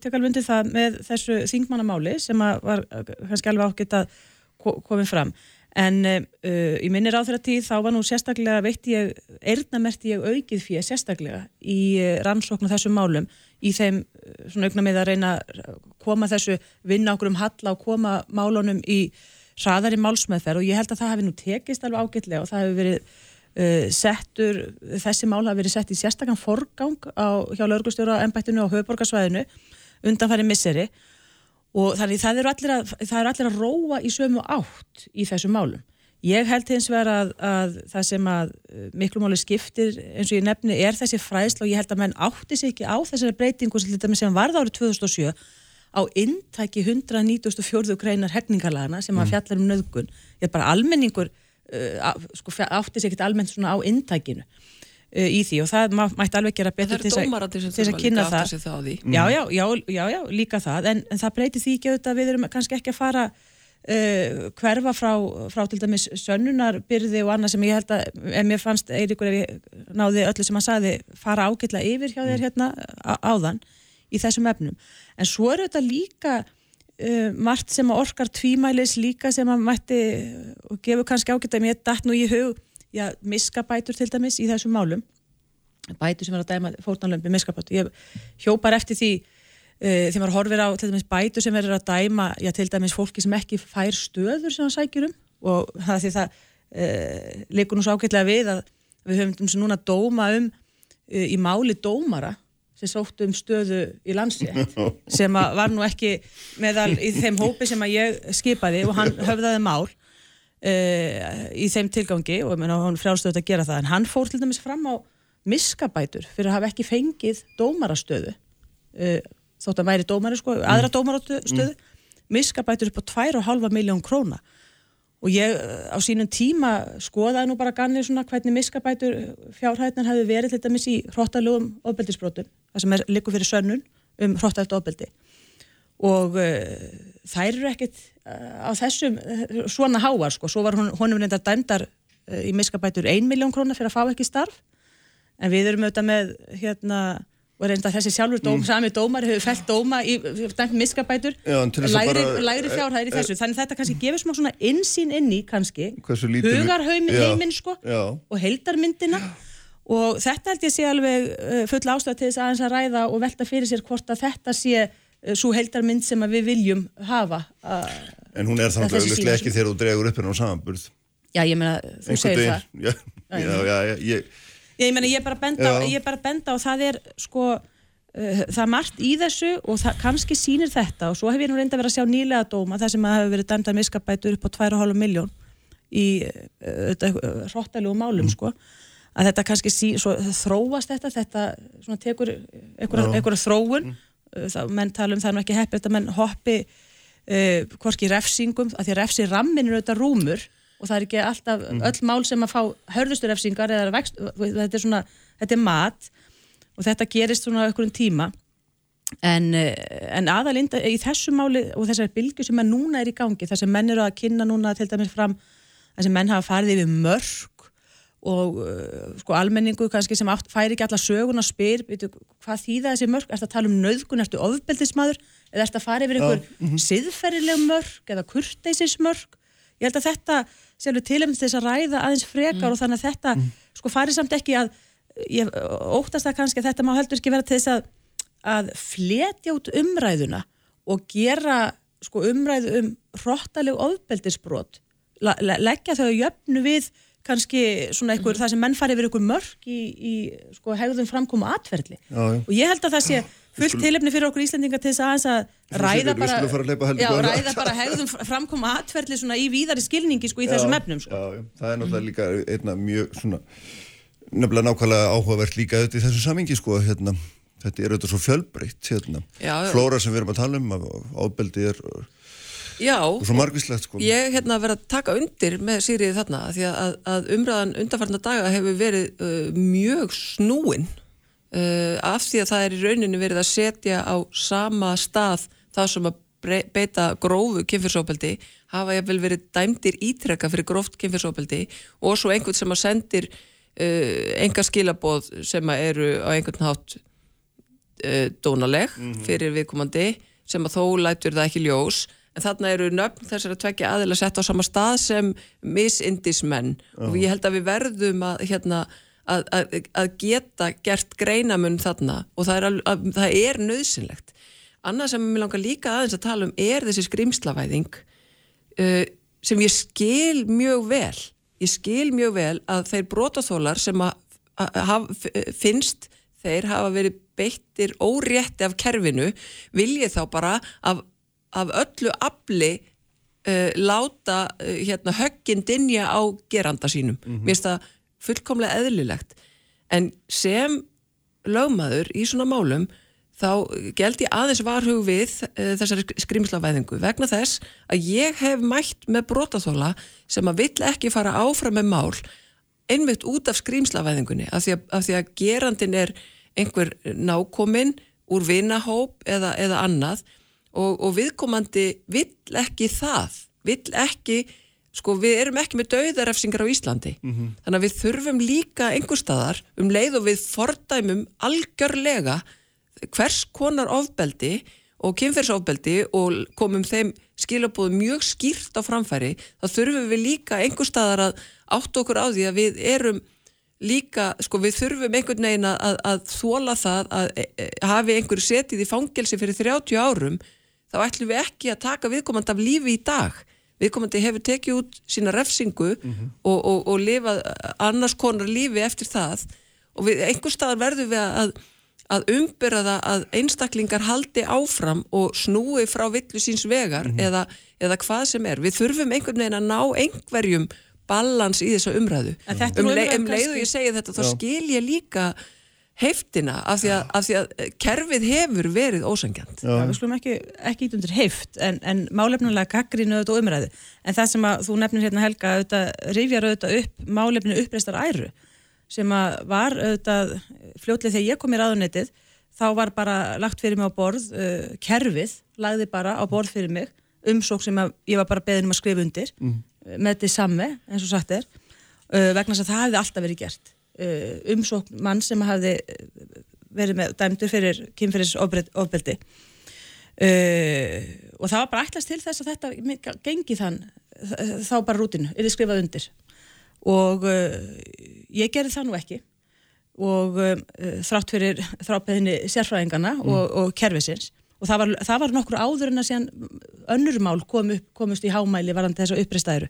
tekalvundi það með þessu þingmannamáli sem að var eh, kannski alveg ágætt að ko- komið fram. En uh, í minni tíð þá var nú sérstaklega veitti ég, eirnamerti ég aukið fyrir sérstaklega í rannsókn á þessum málum í þeim svona aukna með að reyna að koma þessu vinna okkur um halla og koma málunum í hraðari málsmeðferð og ég held að það hefði nú tekist alveg ágætlega og það hefur verið uh, settur, þessi mál hafa verið sett í sérstakann forgang á, hjá laurgustjóra embættinu á höfuborgarsvæðinu undanfæri misseri og þannig það eru allir að, eru allir að róa í sömu átt í þessum málum. Ég held hins vegar að, að það sem að uh, miklu máli skiptir eins og ég nefni er þessi fræðsla og ég held að menn átti sig ekki á þessari breytingu sem, til dæmis sem varð árið 2007 á inntæki 194. greinar hegningalagana sem að fjallar um nöðgun. Ég er bara almenningur uh, sko, átti sig ekki almennt svona á inntækinu uh, í því og það má- mætti alveg gera betur til þess að- kynna það. því Já, já, já, já, já, líka það en, en það breytir því ekki auðvitað að við erum kannski ekki að fara uh, hverfa frá, frá til dæmis sönnunarbyrði og annað sem ég held að en mér fannst Eiríkur ef ég náði öllu sem hann sagði fara ágætlega yfir hjá þér hérna á- áðan í þessum efnum. En svo er þetta líka uh, margt sem að orkar tvímælis líka sem að mætti og gefur kannski ágætlega mér datt nú í hug já, miskabætur til dæmis í þessum málum. Bætur sem er að dæma fórnarlömpi miskabætur. Ég hjópar eftir því uh, þegar maður horfir á til dæmis bætur sem er að dæma, já til dæmis fólki sem ekki fær stöður sem það sækjur um. Og það því það uh, leikur nú svo ágætlega við að við höfum um núna dóma um uh, í máli dómara sem sóttu um stöðu í landsrétt sem var nú ekki meðal í þeim hópi sem að ég skipaði og hann höfðaði mál uh, í þeim tilgangi og ég meina hann frjálstöðu að gera það. En hann fór til dæmis fram á miskabætur fyrir að hafa ekki fengið dómarastöðu uh, þótt að væri dómari sko, aðra dómarastöðu miskabætur upp á 2,5 miljón króna og ég á sínum tíma skoðaði nú bara ganni svona hvernig miskabætur fjárhætnar hefði verið til dæmis í hróttalugum ofbeldisbrotum það sem er líku fyrir sönnun um hróttalt ofbeldi. Og uh, þær eru ekkit uh, á þessum uh, svona háar sko, svo var hún, honum reyndar dæmdar í miskabætur 1 miljón króna fyrir að fá ekki starf. En við erum auðvitað með hérna og reynda þessi sjálfur dóm, sami dómar hefur fælt dóma í miskabætur. Að bara- lægri fjárhæðir í þessu. þannig þetta kannski gefur smá svona insýn inn í kannski heiminn sko og heildarmyndina. Og þetta held ég sé alveg uh, full ástæð til þess aðeins að ræða og velta fyrir sér hvort að þetta sé svo heildarmynd sem að við viljum hafa uh, En hún er þannig þessi auðvitað ekki þegar þú dregur upp hennar á samanburð. Já ég meina þú segir það. Já, já, já, ég, Ég meina, ég er bara benda, á, ég er bara benda á það er sko uh, það er margt í þessu og það kannski sýnir þetta. Og svo hef ég nú reynda vera að sjá nýlega dóma þar sem að hefur verið dæmda miskabætur upp á 2,5 miljón í uh, hróttalegu málum sko. Að þetta kannski sí, svo, þróast þetta þetta svona tekur einhverja, þróun. Uh, það, menn tala um það er nú ekki heppið þetta menn hoppi uh, hvorki refsingum, að því að refsi rammin er auðvitað rúmur og það er ekki alltaf öll mál sem að fá hörðustu refsingar eða vext, þetta er svona, þetta er mat og þetta gerist svona okkur tíma. En, eh, en aðalinda í þessu máli og þessari bylgu sem að núna er í gangi, sem menn eru að kynna núna til dæmis fram, sem menn hafa farið yfir mörg og uh, sko almenningu kannski sem átt, færi ekki alla sögun og spyr veitu, hvað þýða þessi mörg, ertu að tala um nöðgun ertu ofbeldismadur, eða ertu að fara yfir einhver mhm. siðferðileg mörg eða kurteisismörg ég held að þetta sé alveg tilhemd til þess að ræða aðeins frekar og þannig að þetta sko farið samt ekki að ég óttast það kannski að þetta má heldur ekki vera til þess að, að fletja út umræðuna og gera sko umræðu um hrottaleg ofbeldisbrot le le leggja þau að jöfnu við kannski svona einhver, það sem menn farið yfir einhver mörg í, í sko hegðum Já, já. og ég held að það sé fullt tilefni fyrir okkur Íslendinga til þess að aðeins að ræða bara, að já, ræða bara hegðum framkomu atferðli svona í víðari skilningi sko í þessum efnum sko. Já, já, það er náttúrulega líka einna mjög svona nefnilega nákvæmlega áhugavert líka auðvitað í þessu samingi sko hérna þetta er auðvitað svo fjölbreytt hérna. Já, já. flóra sem við erum að tala um að ábeldi er og Já, svo margvíslegt sko. Ég hérna verið að taka undir með Sýriði þarna því að, að umræðan undarfarnar daga hefur verið uh, mjög snúin uh, af því að það er í rauninni verið að setja á sama stað það sem að beita grófu kynfyrsópeldi hafa ég vel verið dæmdir ítrekka fyrir gróft kynfyrsópeldi og svo einhvern sem að sendir uh, enga skilaboð sem að eru á einhvern hátt uh, dónaleg fyrir viðkomandi sem að þó lætur það ekki ljós. En þarna eru nöfn þessar að tvekja aðila sett á sama stað sem misindismenn. Og ég held að við verðum að, hérna, að, að, að geta gert greinamun þarna og það er, að, það er nöðsynlegt annað sem mér langar líka aðeins að tala um er þessi skrimslavæðing uh, sem ég skil mjög vel. Ég skil mjög vel að þeir brotaþólar sem að finnst þeir hafa verið beittir órétti af kerfinu viljið þá bara af, af öllu afli uh, láta uh, hérna, höggin dinja á geranda sínum. Mér finnst það fullkomlega eðlilegt. En sem lögmaður í svona málum þá geld ég aðeins varhug við uh, þessari skrimslavæðingu vegna þess að ég hef mætt með brotaþóla sem að vill ekki fara áfram með mál einmitt út af skrimslavæðingunni af því að, af því að gerandin er einhver nákominn úr vinahóp eða, eða annað og, og viðkomandi vill ekki það vill ekki, sko við erum ekki með dauðarefsingar á Íslandi. Þannig að við þurfum líka einhver staðar um leið og við fordæmum algjörlega hvers konar ofbeldi og kynferðsofbeldi og komum þeim skilabóðum mjög skýrt á framfæri þá þurfum við líka einhver staðar að átt okkur á því að við erum líka, sko við þurfum einhvern veginn að, að, þóla það að e, e, hafi einhver setið í fangelsi fyrir 30 árum þá ætlum við ekki að taka viðkomandi af lífi í dag viðkomandi hefur tekið út sína refsingu og, og, og lifað annars konar lífi eftir það og við, einhver staðar verðum við að, að umbyrða það að einstaklingar haldi áfram og snúi frá villu síns vegar eða, eða hvað sem er. Við þurfum einhvern veginn að ná einhverjum balans í þessa umræðu. Um, umræðan um leið og ég segi þetta þá skil ég líka heiftina af því, að, af því að kerfið hefur verið ósangjant. Já, við skulum ekki, ekki ít undir heift en, en málefnulega gaggrínu auðvitað og umræðu en það sem að þú nefnir hérna Helga auðvitað, rifjar auðvitað upp málefnu uppreistar æru sem að var auðvitað fljótlega þegar ég kom í ráðunetið þá var bara lagt fyrir mig á borð uh, kerfið, lagði bara á borð fyrir mig umsók sem að ég var bara beðin um að skrifa undir mm. með þetta samme eins og sagt er uh, vegna þess að það hefði alltaf verið gert uh, umsók mann sem hafði uh, verið með dæmdur fyrir kynfyrir ofbeldi uh, og það var bara ætlast til þess að þetta gengi þann þá bara rútinu, er þið skrifað undir. Og uh, ég gerði það nú ekki. Og uh, þrátt fyrir þrápeðinni sérfræðingana og, og kerfisins. Og það var, það var nokkur áður en að síðan önnur mál kom upp, komust í hámæli varandi þess að uppreistæru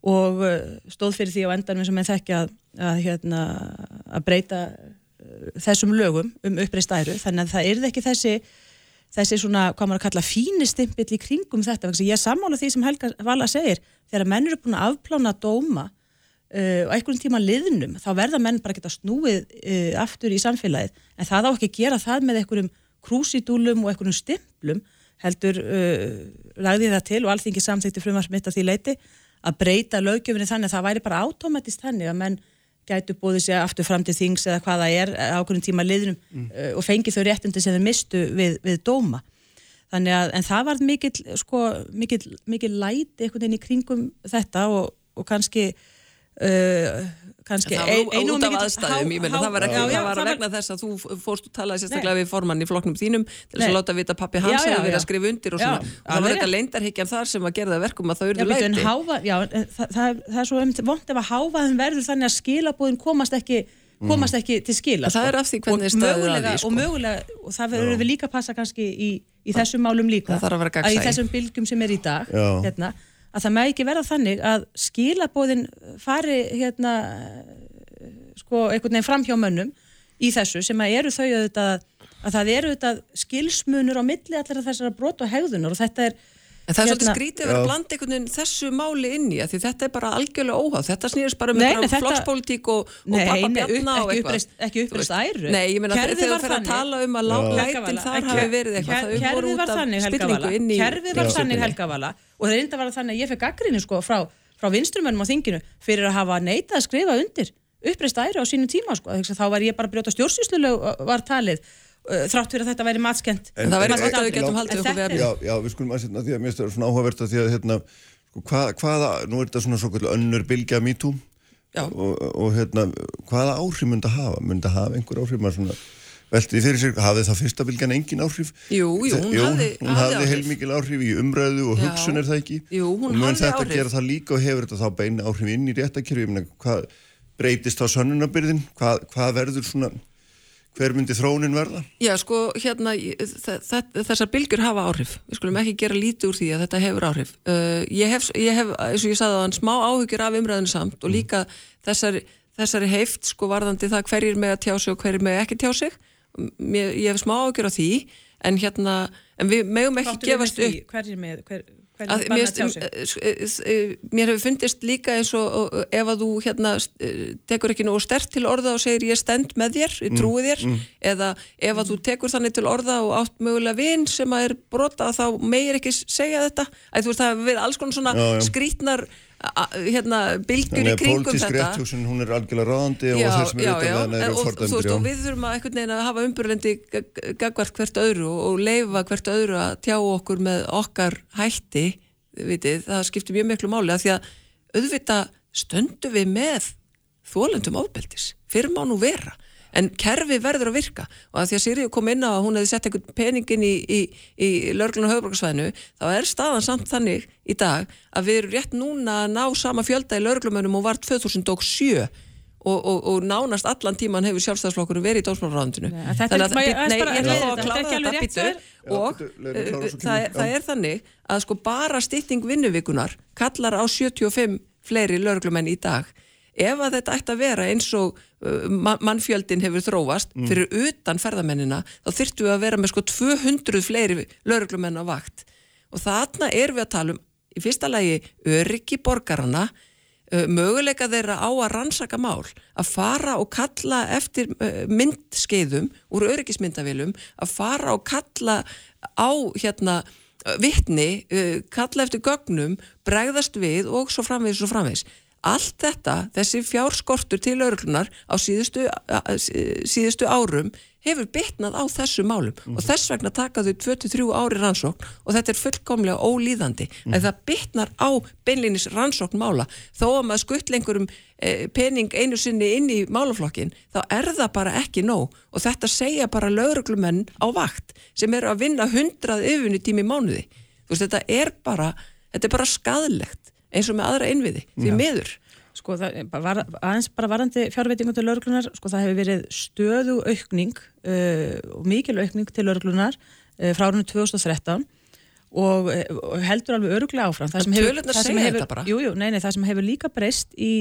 og uh, stóð fyrir því á endanum sem ég þekki að, að, hérna, að breyta uh, þessum lögum um uppreistæru þannig að það yrði ekki þessi þessi svona, hvað maður að kalla fínistimpill í kringum þetta, ég er sammála því sem Helga Vala segir, þegar menn eru búin að afplána dóma uh, og einhvern tíma liðnum, þá verða menn bara geta snúið uh, aftur í samfélagið. En það á ekki að gera það með einhverjum krúsidúlum og einhverjum stimplum heldur uh, lagði það til og alþingi samþykti frumvarp mitt að því leiti að breyta lögjöfinni þannig að það væri bara automatist þannig að menn gætu búið sér aftur fram til þings eða hvað það er á einhvern tíma liðnum uh, og fengi þau réttindi sem þeir mistu við, við dóma. Þannig að, en það var mikill sko, mikill, mikill læti einhvern veginn í kringum þetta og, og kannski uh, kannski einu út af aðstæðum, ég meina það var ekki, Já, já, það var það vegna þess að þú fórst og talaði sérstaklega við formann í flokknum þínum til þess að láta vita að pappi hans hefur verið að skrifa undir og Já, svona, og það var þetta leindarhyggjan þar sem að gera það verkum að það læti. háva, já, það, er svo vond ef að hávaðin verður þannig að skilabúðin komast ekki komast ekki til skila það sko. er af því hvernig er staðið að mögulega, því, sko. og mögulega og það verður við líka að passa kannski í, í þessum málum líka. að í þessum bylgjum sem er í dag hérna, að það með ekki verða þannig að skilabúðin fari hérna sko einhvern veginn fram hjá mönnum í þessu sem að eru þau auðvitað að það eru auðvitað skilsmunur á milli allir þessara brot og hegðunar og þetta er En það er svolítið hérna- skrítið að vera blanda einhvern veginn þessu máli inn í að því þetta er bara algjörlega óháð. Þetta snýrist bara um Nei, nei, þetta- flokkspolítík og, og Nei, pappa nei, bjarna upp- og ekki eitthvað. uppreist- ekki uppreist æru. Nei, ég meina þegar þú fer að tala um að láglætin þar hafi verið eitthvað, þau voru út var af spillingu inn í kerfið var þannig Helga Vala. Og það reynda var þannig að ég fekk gaggrinni sko frá, frá vinstrumönnum á þinginu fyrir að hafa neitað að skrifa undir uppreist æri á sínum tíma sko. Þá var ég bara að brjóta stjórnsýslulög var talið þrátt fyrir að þetta væri matskent En það væri Matskent gott að við getum haldið En okkur við þetta Já, já, við skulum aðeins hérna því að mér það svona áhugavert að því að hérna, sko, hvað, hvaða, nú er þetta svona svo kvöldu önnur bylgja MeToo Já. og, og hérna, hvaða áhrif myndi að hafa? Myndi að hafa einhver áhrif? Maður svona velti því fyrir sér, hafði það fyrsta bylgjan engin áhrif? Jú, jú, hún Jú, hafði- hún hafði hafði heilmikil áhrif í umræðu og hugsun er það ekki? Jú, hún og mun þetta áhrif. gera það líka og hefur þetta þá beina áhrif inn í réttakjörfi? Ég meina, hvað breytist þá sönnunabyrðin? Hvað, hvað verður svona, hver myndi þróunin verða? Já, sko, hérna, þessar bylgjur hafa áhrif. Við skulum ekki gera lítið úr því að þetta hefur áhrif. Uh, ég, hef, ég hef, eins og ég sagði á hann, smá áhyggjur af umræðinu samt og líka þessari, þessari heift, sko, varðandi það hverjir með að tjá sig og hverjir með ekki tjá sig. Mér, ég hef smá áhyggjur af því, en hérna, en við megum ekki gefast upp. Hverjir með, hver, Að, mér, að sig? finnst- eh, eh, mér hefur fundist líka eins og og ef að þú hérna eh, tekur ekki nógu stert til orða og segir ég stend með þér, ég trúi þér eða ef að þú tekur þannig til orða og átt mögulega vin sem að er brota þá meir ekki segja þetta Æ, þú veist það verið alls konar svona Já, já. skrítnar hérna bylgjur Þannig í að kringum pólitísk þetta. réttjóksun, hún er algjörlega ráðandi og þeir sem eru utan hennar en, eru og, þú fordæmdur, veist, og við þurfum að einhvern veginn að hafa umburlendi gagvart hvert öðru og, leifa hvert öðru að tjá okkur með okkar hætti vitið, það skiptir mjög miklu máli að því að auðvitað stöndum við með þólendum ofbeldis. Fyrir má nú vera en kerfi verður að virka. Og að því að Sirju kom inn á að hún hefði sett einhvern peningin í, í, í lörglun og höfbruksvæðinu þá er staðan samt þannig í dag að við erum rétt núna að ná sama fjölda í lörglumönum og var 2007 og, og, og nánast allan tíman hefur sjálfstæðsflokkur verið í er- ég ætla að þetta er ekki alveg rétt svar. og uh, það, er- þannig að sko bara stytting vinnuvikunar kallar á 75 fleiri lauruglumenn í dag ef að þetta ætti að vera eins og uh, ma- mannfjöldin hefur þróast Mm. fyrir utan ferðamennina þá þyrftu við að vera með sko 200 fleiri lauruglumenn á vakt og þarna erum við að tala um í fyrsta lagi öryggi borgarana uh, möguleika þeirra á að rannsaka mál, að fara og kalla eftir uh, myndskeiðum úr öryggismyndavélum, að fara og kalla á hérna uh, kalla eftir gögnum, bregðast við og svo framvegis og framvegis. Allt þetta, þessi fjárskortur til örglunar á síðustu, síðustu árum hefur bitnað á þessu málum. Og þess vegna taka þau 23 ári rannsókn og þetta er fullkomlega ólíðandi. En það bitnar á beinlinis rannsókn mála. Þó að maður skutt lengur um e, pening einu sinni inn í málaflokkin þá er það bara ekki nóg. Og þetta segja bara lauruglumenn á vakt sem eru að vinna hundrað yfirni tími mánuði. Þú veist þetta er bara þetta er bara skadlegt eins og með aðra innviði því miður Sko það var, aðeins bara varandi fjárveitingu til lauruglunar, sko það hefur verið stöðu aukning uh, og mikil aukning til lauruglunar uh, frá árunni 2013 og, uh, heldur alveg öruglega áfram. Það sem hefur- það sem hefur-. Jú, jú, nei, nei, það sem hefur líka breyst í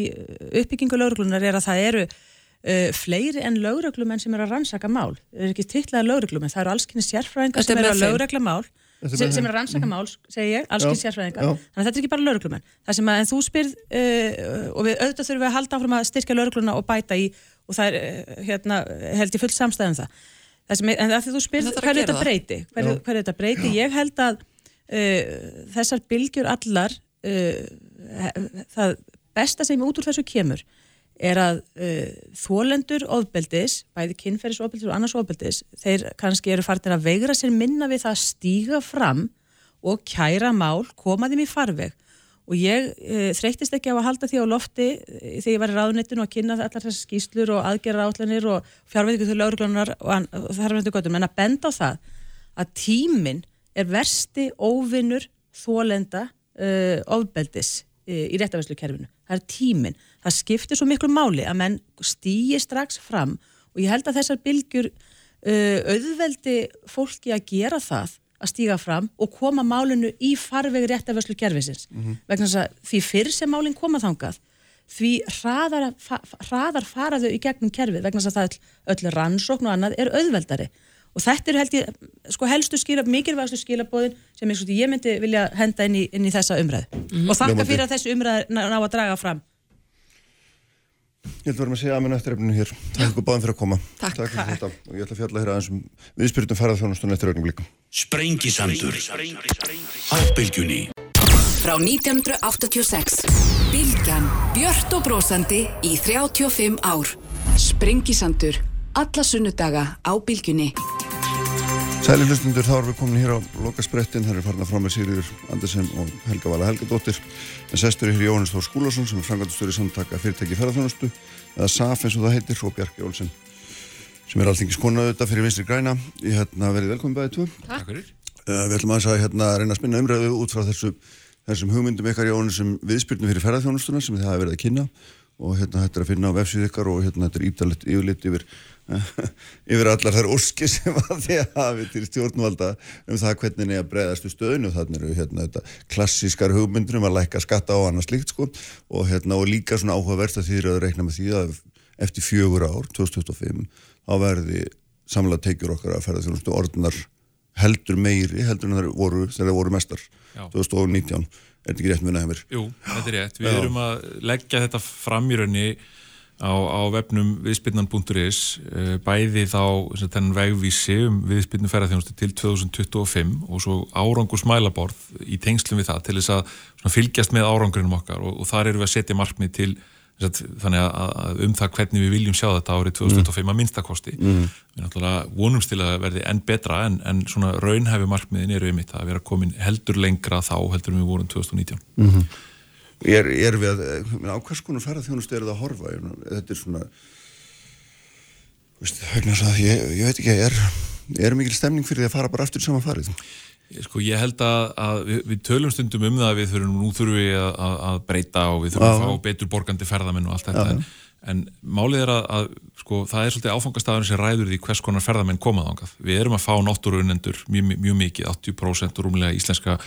uppbyggingu lauruglunar er að það eru uh, fleiri en lauruglumenn sem eru að rannsaka mál. Það er ekki titlaði lauruglumenn, það eru allskinni sérfræðingar Þetta sem er eru að laurugla mál sem, sem er að rannsaka mál, segi ég, allskinni Já, sérfræðingar. já. Þannig að þetta er ekki bara lauruglumenn. Það sem að en þú spyrð uh, og við auðvitað þurfum við að halda áfram að styrkja laurugluna og bæta í og það er uh, hérna, held ég full samstæðum það. það sem, en það því þú spyrð hverju þetta það. breyti, hverju, Já. hverju þetta breyti, ég held að uh, þessar bylgjur allar uh, það besta sem út úr þessu kemur er að uh, þólendur ofbeldis, bæði kynferðisofbeldis og annars ofbeldis, þeir kannski eru farnir að veigra sér minna við það að stíga fram og kæra mál, koma þeim í farveg og ég uh, þreytist ekki á að halda því á lofti uh, þegar ég var í ráðunettinu og kynna allar þessar skýslur og aðgerra átlanir og fjárveitingu til lauruglunar og, og þar er göttum, en að benda á það að tíminn er versti óvinnur þólenda uh, ofbeldis uh, í réttavæslukerfinu. Það er tíminn. Það skiptir svo miklu máli að menn stýji strax fram og ég held að þessar bylgjur uh, auðveldi fólki að gera það að stíga fram og koma málinu í farveg réttavæslu kerfisins. Vegna þess að því fyrr sem málinn koma þangað því hraðar, fa, hraðar fara þau í gegnum kerfið vegna þess að það öll, rannsókn og annað er auðveldari. Og þetta eru held ég sko helstu skila, mikilvægastu skilabóðin sem ég, ég myndi vilja henda inn í, inn í þessa umræðu. Og þakka fyrir að þessi umræðu ná, ná að draga fram Ég held að vera að segja aðmenn eftir efninu hér. Takk ykkur báðum fyrir að koma. Takk. fyrir þetta. Og ég ætla að fjalla hér aðeins um viðspyritum ferðarþjónustunum eftir augnum líka. Sprengisandur á bylgjunni frá 1986. Bilgjan, björt og brósandi í 35 ár. Sprengisandur, alla sunnudaga á Bilgjunni. Sæli hlustundur, þá erum við komin hér á lokasprettin, það er farna frá með Sigriður Andersen og Helga Vala Helgadóttir. En sestur hér Jóhannes Þór Skúlason sem er frangatustur í samtaka fyrirtæki ferðarþjónustu eða SAF eins og það heitir og Bjarki Olsen sem er alltingis konaðu þetta fyrir vinstri græna. Í hérna verið velkomin bæðið tvö. Takk. Fyrir. Uh, við ætlum aðeins að hérna, reyna að spinna umræðu út frá þessu, þessum hugmyndum ykkar Jóhannes sem viðspyrnum fyrir ferðarþjónustuna sem þið hafa verið að kynna og hérna þetta er að finna á vefsíð ykkar og hérna þetta er ítalit yfirlit yfir yfir allar þær óski sem að þið hafi til stjórnvalda um það hvernig er breyðast við stöðinu þannig eru hérna þetta klassískar hugmyndir um að lækka skatta á annars líkt sko. Og hérna og líka svona áhugaverst að þið eru að reikna með því að eftir fjögur ár, 2025 þá verði samlega teikjur okkar að ferða þjónustu orðnar heldur meiri heldur en það voru voru mestar Já. 2019 er þetta ekki rétt munið hefur? Jú, þetta er rétt. Við Já. erum að leggja þetta fram í raunni á, á vefnum viðspinnan.is eh, bæði þá þennan vegvísi um viðspinnu ferðarþjónustu til 2025 og svo árangur smælaborð í tengslum við það til þess að fylgjast með árangurinnum okkar og, og þar erum við að setja markmið til þannig að, að um það hvernig við viljum sjá þetta árið 2025 að minnstakosti Mm. við náttúrulega vonumst til að verði enn betra en, en svona raunhæfi markmiðin eru einmitt að vera komin heldur lengra þá heldur en við vorum 2019 Mm er, er við að, eh, á hvers konar ferðarþjónustu er það að horfa? Ég Þetta er svona veist, að ég, ég veit ekki, er, er mikil stemning fyrir því að fara bara aftur í sama farið? Sko ég held að, að við, við tölum stundum um það að við þurfum, nú þurfum við að, að, að breyta og við þurfum að fá betur borgandi ferðamenn og allt þetta en, en málið er að, að sko, það er svolítið áfangastafurinn sem ræður því hvers konar ferðamenn koma þangað. Við erum að fá náttúruunendur mjög, mjög mikið, 80% rúmlega íslenska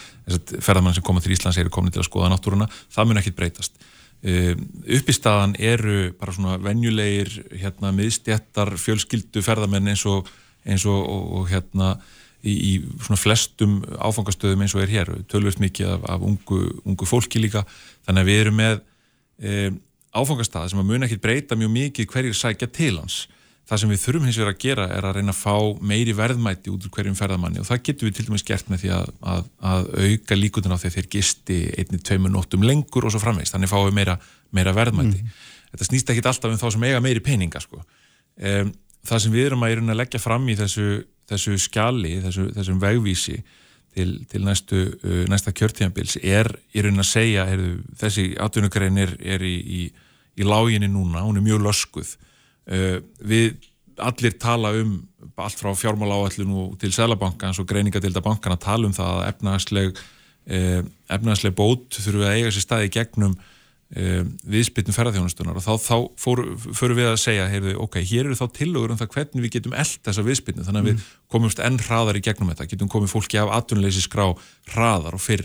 ferðamenn sem koma til Íslands eru komin til að skoða náttúruna, það mun ekkit breytast. Uh, uppistaðan eru bara svona venjulegir hérna, miðstjættar fjölskyldu ferðamenn eins og, eins og, og, og hérna í, í svona flestum áfangastöðum eins og er hér, tölvöld mikið af, af ungu, ungu fólki líka. Þannig að við erum með um, áfangastað sem að mun ekki breyta mjög mikið hverjir sækja til hans. Það sem við þurfum hins vegar að gera er að reyna að fá meiri verðmæti út úr hverjum ferðamanni og það getum við til dæmis gert með því að, að, að auka líkundin á því að þeir gisti einni, tveimur nóttum lengur og svo framvegst þannig fáum við meira, meira verðmæti. Þetta snýst ekki alltaf um þá sem eiga meiri peninga sko. um, það sem við erum að, að leggja fram í þessu, þessu skjali, þessu, þessum vegvísi til, til næstu, uh, næsta kjörtíðanbils er í rauninni að segja heyrðu, þessi atvinnugrein er, er í, í, í láginni núna, hún er mjög löskuð. Uh, við allir tala um allt frá fjármála áallun og til Sælabankans og greiningadilda bankana tala um það að efnahagsleg uh, efnahagsleg bót þurfum við að eiga sér staði gegnum uh, viðspytnum ferðarþjónustunar og þá, þá fór, fórum við að segja heyrðu, ok, hér eru þá tillögur um það hvernig við getum eld þessa viðspytnu, þannig að við komumst enn hraðar í gegnum þetta, getum komið fólki af atvinnuleysi skrá hraðar og fyrr.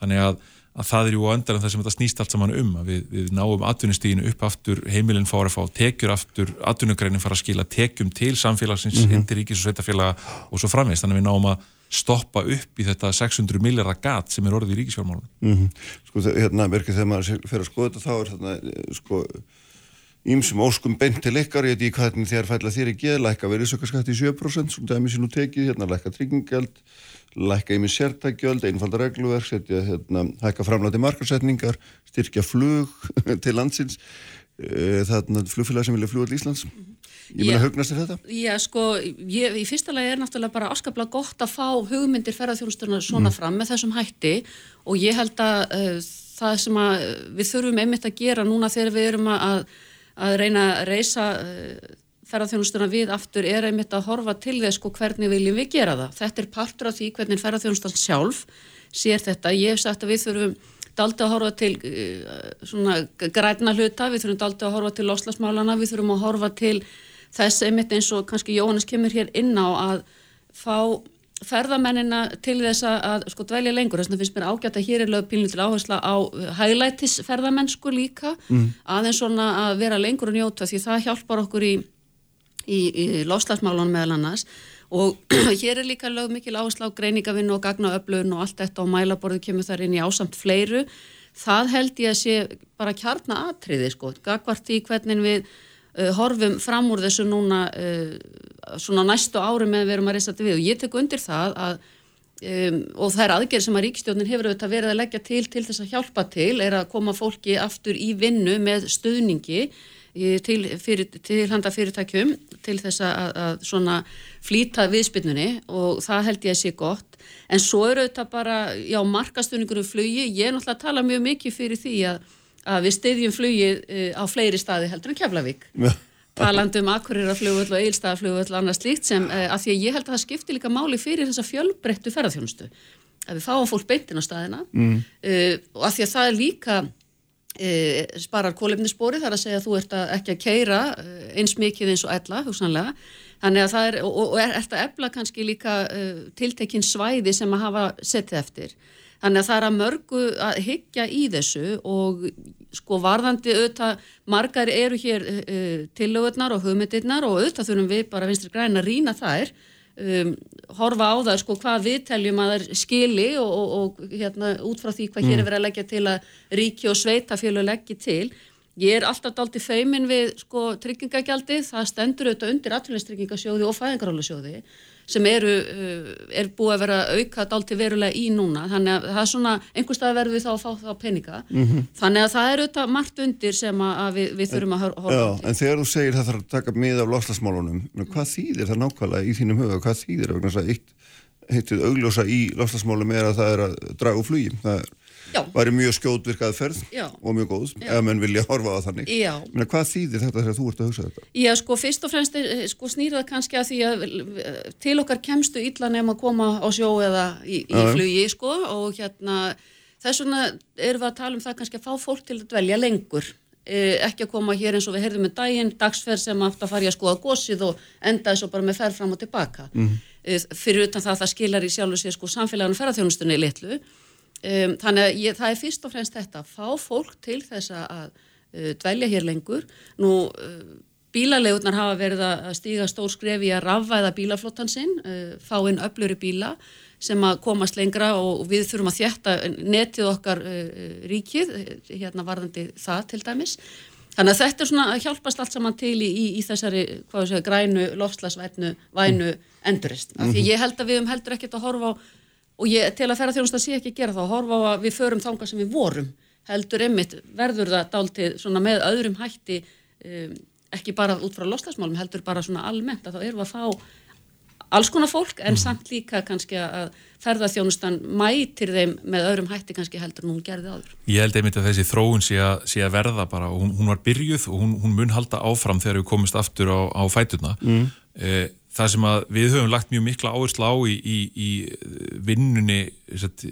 Þannig að, að það er jú á endan það sem þetta snýst allt saman um, að við, við náum atvinnustíginu upp aftur, heimilinn fára að fá tekjur aftur, atvinnugreinin fara að skila tekjum til samfélagsins, mm -hmm. ríkis og sveitafélaga og svo framvegst, þannig að við náum að stoppa upp í þetta 600 miljardar gat sem er orðið í ríkisfjármálunum. Mm Sko þe- hérna, verkið þegar maður fer að skoða þetta þá er þarna, eh, sko ímsum óskum beint til ykkar, ég veit ekki hvernig þér fælla þér í geð, lækka verðisökkaskatt í 7% sem dæmi sér nú tekið, hérna lækka tryggingjald lækka ímið sértækjöld einfalda regluverk, setja hérna hækka framlæti markarsetningar, styrkja flug til landsins eh, þarna flugfélag sem vilja fljúa til Íslands ég meina hugnast þér þetta? Já, sko, ég, í fyrsta lagi er náttúrulega bara áskaplega gott að fá hugmyndir ferðarþjónusturna svona fram með þessum hætti og ég held að uh, það sem að við þurfum einmitt að gera núna þegar við erum að, að reyna að reysa uh, ferðarþjónustuna við aftur er einmitt að horfa til þess sko hvernig viljum við gera það. Þetta er partur af því hvernig ferðarþjónustan sjálf sér þetta. Ég hef sagt að við þurfum daldi að horfa til uh, svona græna hluta, við þurfum daldi að horfa til loslasmálana, við þurfum að horfa til þess einmitt eins og kannski Jóhannes kemur hér inn á að fá ferðamennina til þess að, sko dvelja lengur, þess vegna finnst mér ágætt að hér er lög pílnu til áhersla á hæglætis ferðamennsku líka, aðeins svona að vera lengur og njóta því það hjálpar okkur í, í, í lofslagsmálunum meðal annars. Og hér er líka lög mikil áhersla á greiningavinnu og gagnaöflun og allt þetta og mælaborðu kemur þar inn í ásamt fleiru. Það held ég að sé bara kjarna atriði sko, gagvart í hvernig við uh, horfum fram úr þessu núna uh, svona næstu ári með við erum að reysa þetta við. Og ég tek undir það að um, og er aðgerð sem að ríkstjórnin hefur auðvitað verið að leggja til til þess að hjálpa til er að koma fólki aftur í vinnu með stuðningi í- til, fyrir, til handa fyrirtækjum til þess að, að svona flýta viðspyrnunni. Og það held ég að sé gott. En svo er auðvitað bara, já, markastunningur um flugi, ég er náttúrulega að tala mjög mikið fyrir því að, að við styðjum flugið uh, á fleiri staði heldur en Keflavík. Talandi um Akureyrarflugvöll og Eilstaðaflugvöll og annað slíkt sem uh, að því að ég held að það skipti líka máli fyrir þessa fjölbreyttu ferðarþjónustu að við fáum fólk beintin á staðina Mm. uh, og að því að það er líka uh, sparar kólefnisspori þar að segja að þú ert að, ekki að keira eins mikið eins og ella hugsanlega. Þannig að það er og, og er, ert að efla kannski líka uh, tiltekin svæði sem að hafa setið eftir þannig að það er að mörgu að hyggja í þessu og sko varðandi auðvitað margar eru hér uh, tillögurnar og hugmyndirnar og auðvitað þurfum við bara vinstri græn að rýna þær um, horfa á það sko hvað við teljum að það er skili og, og, og hérna út frá því hvað hér er verið að leggja til að ríki og sveitafjölu leggja til. Ég er alltaf daldi feimin við sko tryggingagjaldið, það stendur auðvitað undir atvinnlistryggingasjóði og fæðingarálasjóði sem eru, uh, er búið að vera auka daldi verulega í núna þannig að það er svona, einhver stað verður við þá að fá þá peninga, Mhm. þannig að það er auðvitað margt undir sem að, við, við þurfum að hor- horfa Já, til. en þegar þú segir það þarf að taka mið af lofslagsmálunum, hvað þýðir það nákvæmlega í þínum huga, hvað þýðir eitt heitið augljósa í lofslagsmálum er að það er að draga úr flugi það er. Væri mjög skjótvirkað ferð Já. og mjög góð, ef menn vilja horfa á þannig Já. Menna, hvað þýðir þetta þegar þú ert að hugsa þetta? Já, sko, fyrst og fremst er, sko, snýr það kannski að því að eh, til okkar kemstu illa nefn að koma á sjó eða í, í Já, já. flugi, sko, og hérna, þess vegna erum við að tala um það kannski að fá fólk til að dvelja lengur. Eh, ekki að koma hér eins og við heyrðum með daginn, dagsferð sem átt að fara í að skoða gósið og enda þessu bara með ferð fram og tilbaka. Mhm. Eh, fyrir utan það að það skilar í sjálfu sér sko samfélaginu ferðarþjónustunni litlu. Um, þannig að ég, það er fyrst og fremst þetta að fá fólk til þess að uh, dvelja hér lengur. Nú, uh, bílalegurnar hafa verið að stíga stór skref í að rafvæða bílaflottan sinn, uh, fá inn öfluri bíla sem að komast lengra og við þurfum að þjætta netið okkar uh, ríkið, uh, hérna varðandi það til dæmis. Þannig að þetta er svona að hjálpast allt saman til í, í, í þessari, segja, grænu, lofslagsvænu, vænu endurist. Af því Mhm. ég held að við um heldur ekkert að horfa á og ég til að ferðarþjónusta sé ekki að gera það horfa á að við förum þangað sem við vorum heldur einmitt verður það dáltið svona með öðrum hætti um, ekki bara út frá lostasmálum heldur bara svona almennt að þá erum við að fá alls konar fólk en samt líka kannski að ferðarþjónustan mætir þeim með öðrum hætti kannski heldur en hún gerði áður. Ég held einmitt að þessi þróun sé að, sé að verða bara og hún, hún var byrjuð og hún, hún mun halda áfram þegar við komumst aftur á, á fæturna. Mm. Eh, það sem við höfum lagt mjög mikla áherslu á í, í, í vinnunni satt,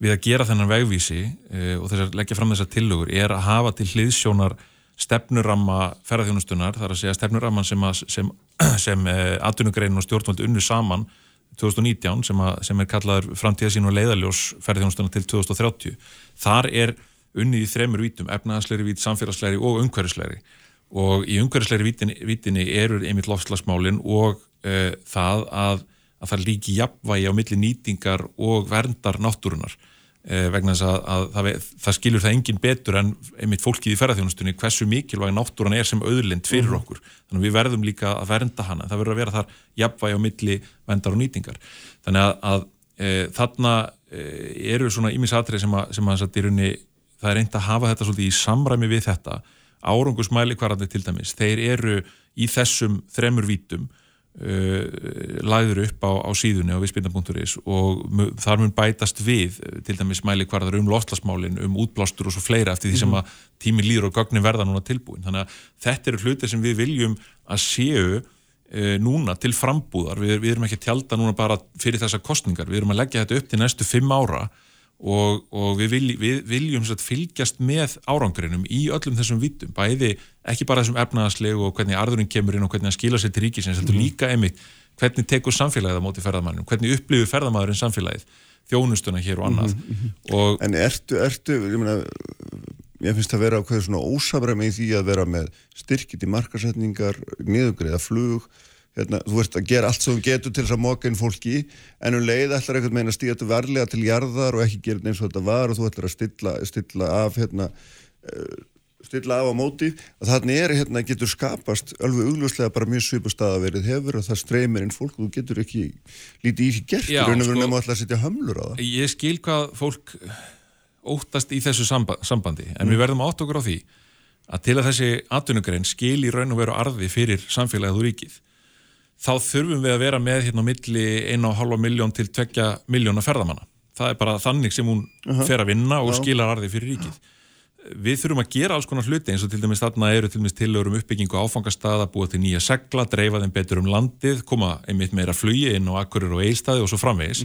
við að gera þennan vegvísi eh, og þess að leggja fram þessar tillögur er að hafa til hliðsjónar stefnuramma ferðarþjónustunar, þar að segja stefnuramman sem, að, sem, sem eh, atvinnugreinin og stjórnvöld unnu saman 2019 sem, að, sem er kallaður framtíðasín og leiðaljós ferðarþjónustuna til 2030. Þar er unnið í þremur vítum, efnaðaslegri vít, samfélagslegri og umhverfislegri og í umhverfislegri vítinni, vítinni eru einmitt lofslagsmálin og uh, það að, að það líki jafnvægi á milli nýtingar og verndar náttúrunar uh, vegna þess að, að það, það skilur það engin betur en einmitt fólkið í ferðarþjónustunni hversu mikilvæg náttúran er sem auðlind fyrir Mhm. okkur þannig að við verðum líka að vernda hana það verður að vera þar jafnvægi á milli verndar og nýtingar þannig að, að e, þarna e, eru svona ímisatrið sem að, sem rauninni, það er reynd að hafa þetta svolítið í samræmi við þetta árangusmæli hvarandi til dæmis þeir eru í þessum þremur vítum uh, lagður upp á, á síðunni á viðspinna.is og þar mun bætast við uh, til dæmis mæli hvarðar um lofslagsmálin, um útblástur og svo fleira eftir því sem Mhm. að tími líður og gögnin verða núna tilbúin. Þannig að þetta eru hlutir sem við viljum að séu uh, núna til frambúðar. Við, við erum ekki að tjálta núna bara fyrir þessa kostningar. Við erum að leggja þetta upp til næstu fimm ára og, og við, vilj, við viljum satt, fylgjast með árangrinum í öllum þessum vítum, bæði ekki bara þessum efnaðaslegu og hvernig arðurinn kemur inn og hvernig hann skila sér til ríkisins, heldur Mhm. líka einmitt hvernig tekur samfélagið á móti ferðamannum, hvernig upplifur ferðamæðurinn samfélagið, þjónustuna hér og annað. Mhm, og, En ertu, ertu, ég meina, ég finnst að vera ákveður svona ósamræmi í því að vera með styrkit í markasetningar, niðugriða flug, hérna, þú ert að gera allt sem þú getur til þess að móka inn fólki, en um leið ætlar eitthvað meina að stíða þetta varlega til jarðar og ekki gera eins og þetta var og þú ætlar að stilla, stilla af hérna, uh, stilla af á móti. Að þannig er hérna getur skapast alveg augljóslega bara mjög svipustað að verið hefur og það streymir inn fólk og þú getur ekki lítið í því gert Já, raun og veru sko- alltaf að setja hömlur á það. Ég skil hvað fólk óttast í þessu samba, sambandi en við verðum átt okkur á því að til að þessi atvinnugrein skil í raun og veru arði fyrir samfélagið og ríkið þá þurfum við að vera með hérna á milli 1,5 miljón til 2 miljóna ferðamanna. Það er bara þannig sem hún Aha. fer að vinna og Já. skilar arði fyrir ríkið. Við þurfum að gera alls konar hluti eins og til dæmis þarna eru til dæmis tillögur um uppbyggingu áfangastaða, búa til nýja segla, dreifa þeim betur um landið, koma einmitt meira flugi inn á akkurir og eilstaði og svo framvegis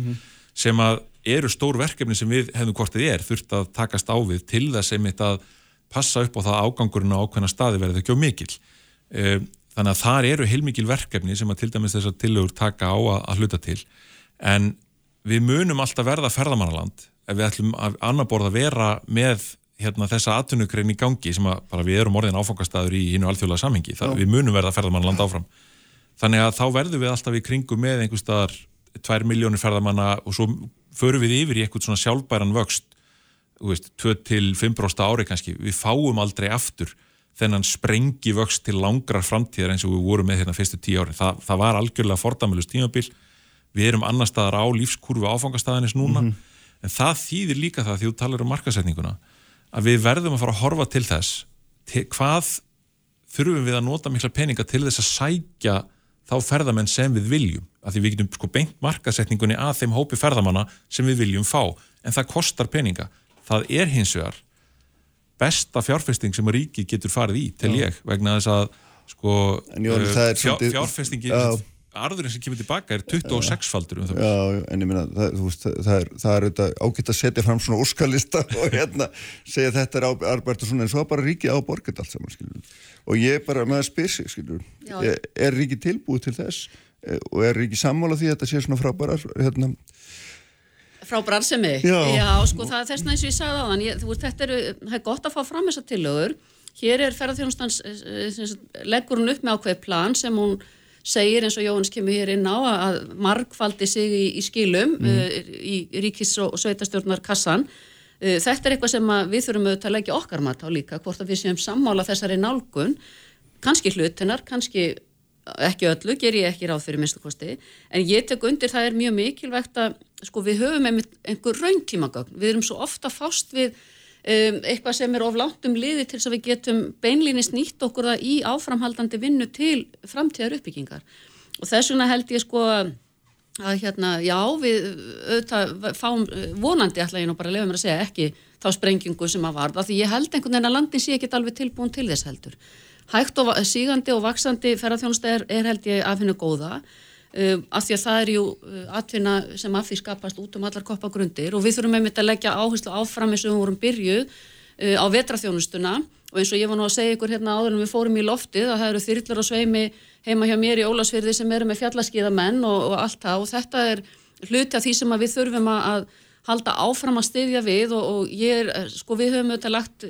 sem að eru stór verkefni sem við hefðum hvort þið er þurft að takast á við til þess einmitt að passa upp á það að ágangurinn á ákveðna staði verði ekki á mikil. Þannig að þar eru heilmikil verkefni sem að til dæmis þessar tillögur taka á að, að hluta til. En við munum alltaf verða ferðamannaland ef við ætlum að annar borð að vera með hérna, þessa atvinnugrein í gangi sem að bara við erum orðin áfangastæður í hínu alþjóðlega samhengi, það, við munum verða ferðamannaland áfram. Þannig að þá verðum við alltaf í kringu með einhver staðar 2 miljónir ferðamanna og svo förum við yfir í eitthvað svona sjálfbæran vöxt þú veist, 2-5% ári kannski, við fáum aldrei aftur þennan sprengi vöxt til langrar framtíðar eins og við vorum með hérna fyrstu tíu ári. Það, það var algjörlega fordamölust tímabil, við erum annar staðar á lífskurfu áfangastæðanis núna, en það þýðir líka það því þú talar um markasetninguna, að við verðum að fara að horfa til þess, til, hvað þurfum við að nota mikla peninga til þess að sækja þá ferðamenn sem við viljum, að því við getum sko beint markasetningunni að þeim hópi ferðamanna sem við viljum fá, en það kostar peninga. Það er hins vegar besta fjárfesting sem að ríki getur farið í, tel Já. ég, vegna þess að sko, uh, það er fjár, svolítið- fjárfestingi Já. arðurinn sem kemur tilbaka er 26-faldur um. Já, já, en ég meina, það, veist, það, það er, það er auðvitað ágætt að setja fram svona óskalista og hérna segja þetta er árbært og svona en svo bara ríkið á borgað allt saman, skiljum. Og ég bara, maður spyr sig, skiljum, er, er ríkið tilbúið til þess Eh, og er ríkið sammála því að þetta sé svona frábærar, hérna, Frá brarsemi? Já. sko það er þess eins og ég sagði á þann, ég, þú veist, þetta eru, það er gott að fá fram þessar tillögur. Hér er ferðarþjónustans, eh, leggur hún upp með ákveð plan sem hún segir eins og Jóhannes kemur hér inn á að margfaldi sig í, í skilum mm. í ríkis- og sveitastjórnar kassan. Eh, Þetta er eitthvað sem að við þurfum auðvitað að leggja okkar mat á líka, hvort að við séum sammála þessari nálgun, kannski hlutinnar, kannski ekki öllu, ger ég ekki ráð fyrir minnstu kosti, en ég tek undir það er mjög mikilvægt að sko við höfum einhver rauntímagögn, við erum svo ofta fást við um, eitthvað sem er of langt um liði til þess að við getum beinlýnist nýtt okkur það í áframhaldandi vinnu til framtíðar uppbyggingar. Og þess vegna held ég sko að hérna, já, við auðvitað fáum vonandi ætla ég nú bara lefa mér að segja ekki þá sprengingu sem að varða því ég held einhvern veginn að landin sé ekki alveg tilbúin til þess heldur. Hægt og sígandi og vaksandi ferðarþjónusta er, er held ég af hennu góða uh, af því að það er jú uh, atvinna sem af því skapast út um allar koppagrundir og við þurfum einmitt að leggja áherslu áfram eins og við vorum byrjuð uh, á vetraþjónustuna. Og eins og ég var nú að segja ykkur hérna áður en við fórum í loftið að það eru þyrlur og sveimi heima hjá mér í Ólasfyrði sem eru með fjallaskíðamenn og, og allt það. Og þetta er hluti af því sem við þurfum að, halda áfram að styðja við og, og ég er, eh, sko við höfum auðvitað lagt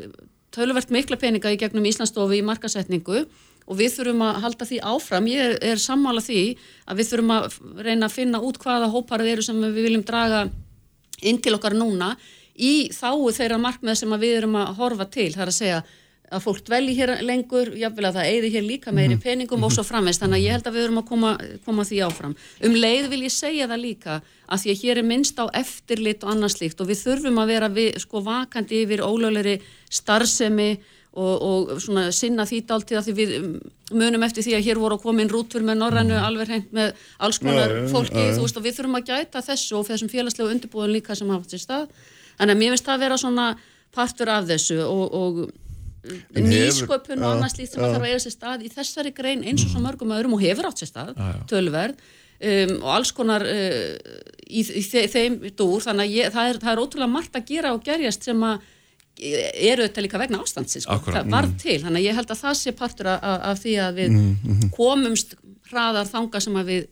töluvert mikla peninga í gegnum Íslandsstofu í markasetningu og við þurfum að halda því áfram, ég er, er sammála því að við þurfum að reyna að finna út hvaða hóparið eru sem við viljum draga inn til okkar núna í þáu þeirra markmið sem við erum að horfa til, það er að segja að fólk dvelji hér lengur, jáfnvel að það eigði hér líka meiri peningum og svo framveist þannig að ég held að við erum að koma, koma því áfram. Um leið vil ég segja það líka að því að hér er minnst á eftirlit og annars slíkt og við þurfum að vera við, sko vakandi yfir ólögleri starfsemi og, og svona sinna því dáltið að því við um, munum eftir því að hér voru að koma inn rútur með norrænu alveg hreint með alls konar Já, já, fólki, já. þú veist og við þurfum að gæta þessu og þessum félagslegu undirbúðun líka sem hafa sér stað. Að mér finnst það að vera svona partur af þessu og, og En nýsköpun og annars slíkt sem að þarf að eiga sér stað í þessari grein eins og svo mörgum öðrum og hefur átt sér stað tölverð um, og alls konar uh, í, í þe þeim dúr. Þannig að ég, það, er, það er ótrúlega margt að gera og gerjast sem að eru þetta líka vegna ástandsins sko. Það varð til, þannig að ég held að það sé partur af, af því að við Mm, komumst hraðar þanga sem að við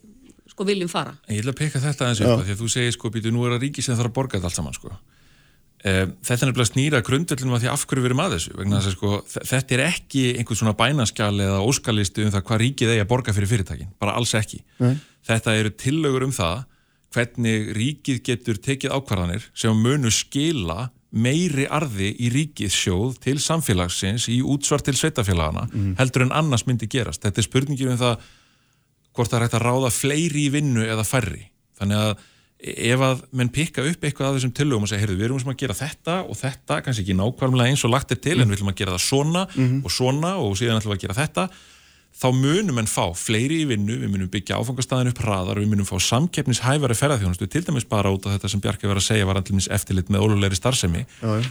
sko viljum fara. En ég ætla að peka þetta aðeins upp að því að þú segir sko býtu nú er að ríki sem þarf að borga þetta allt saman sko. e, þetta er nefnilega snýra grundvöldunum að því af hverju við erum að þessu vegna þess að sko þe- þetta er ekki einhvern svona bænaskjal eða óskalistu um það hvað ríkið eigi að borga fyrir fyrirtækin, bara alls ekki. Nei. þetta eru tillögur um það hvernig ríkið getur tekið ákvarðanir sem munu skila meiri arði í ríkissjóð til samfélagsins í útsvar til sveitafélagana heldur en annars myndi gerast. Þetta er spurningir um það hvort það er hægt að ráða fleiri í vinnu eða færri. Þannig að ef að menn pikka upp eitthvað af þessum tillögum og segja, heyrðu, við erum sem að gera þetta og þetta, kannski ekki nákvæmlega eins og lagt er til, en við ætlum að gera það svona og svona og síðan ætlum við að gera þetta, þá munum en fá fleiri í vinnu, við munum byggja áfangastæðin upp hraðar, við munum fá samkeppnishæfari ferðarþjónustu, til dæmis bara út af þetta sem Bjarki var að segja var allir eftirlit með ólulegri starfsemi Já, já.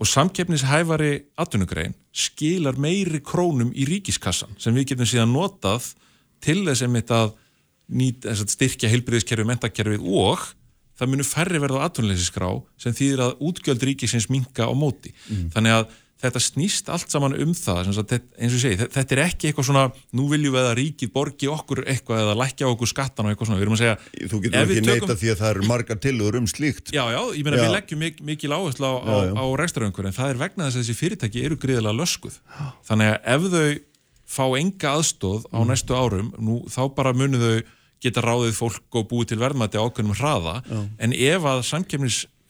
og samkeppnishæfari atvinnugrein skilar meiri krónum í ríkiskassan sem við getum síðan notað til þess einmitt að nýt, að styrkja heilbriðiskerfið, mentakerfið og það munum færri verða á atvinnleysiskrá sem þýðir að útgjöld ríkisins minka á móti. Þannig að þetta snýst allt saman um það þetta- eins og ég segi, þe- þetta er ekki eitthvað svona nú viljum við að ríkið borgi okkur eitthvað eða lækja okkur skattan og eitthvað svona, við erum að segja Þú getur ekki tökum- neita því að það eru margar tillögur um slíkt. Já, já, ég meina Já. við leggjum mik mikil áherslu á, á, á rekstaröngur en það er vegna þess að þessi fyrirtæki eru gríðilega löskuð. Þannig að ef þau fá enga aðstóð á Mm. næstu árum, nú, þá bara munu þau geta ráðið fólk og búið til verðmæti á ákveðnum hraða, Já. en ef að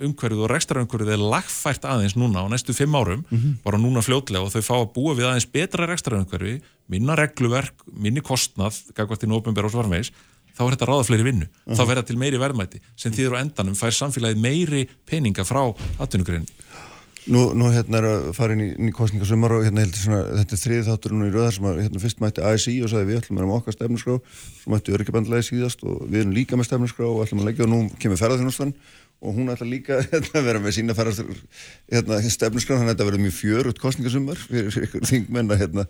samkemnisumhverfið og rekstarumhverfið er lagfært aðeins núna á næstu fimm árum, Mhm. bara núna fljótlega og þau fá að búa við aðeins betra rekstarumhverfi, minna regluverk, minni kostnað, gagvart í nópumber og svarmeis, þá er þetta ráða fleiri vinnu. Þá Mhm. verða til meiri verðmæti sem þýður á endanum fær samfélagið meiri peninga frá atvinnugrein. Nú, nú hérna er að fara inn í, í kostningasumar og hérna heldur svona, þetta er þriðið þáttur nú í röðar sem að hérna fyrst mætti ASI og sagði við ætlum að vera með okkar stefnusgrá, svo mætti öryggjabandlega síðast og við erum líka með stefnusgrá og ætlum að leggja og nú kemur ferðarþjónustan og hún ætla líka hérna, að vera með sína ferðar hérna, stefnusgrá, þannig að þetta verður mjög fjörut kostningasumar fyrir, ykkur þingmenn að hérna,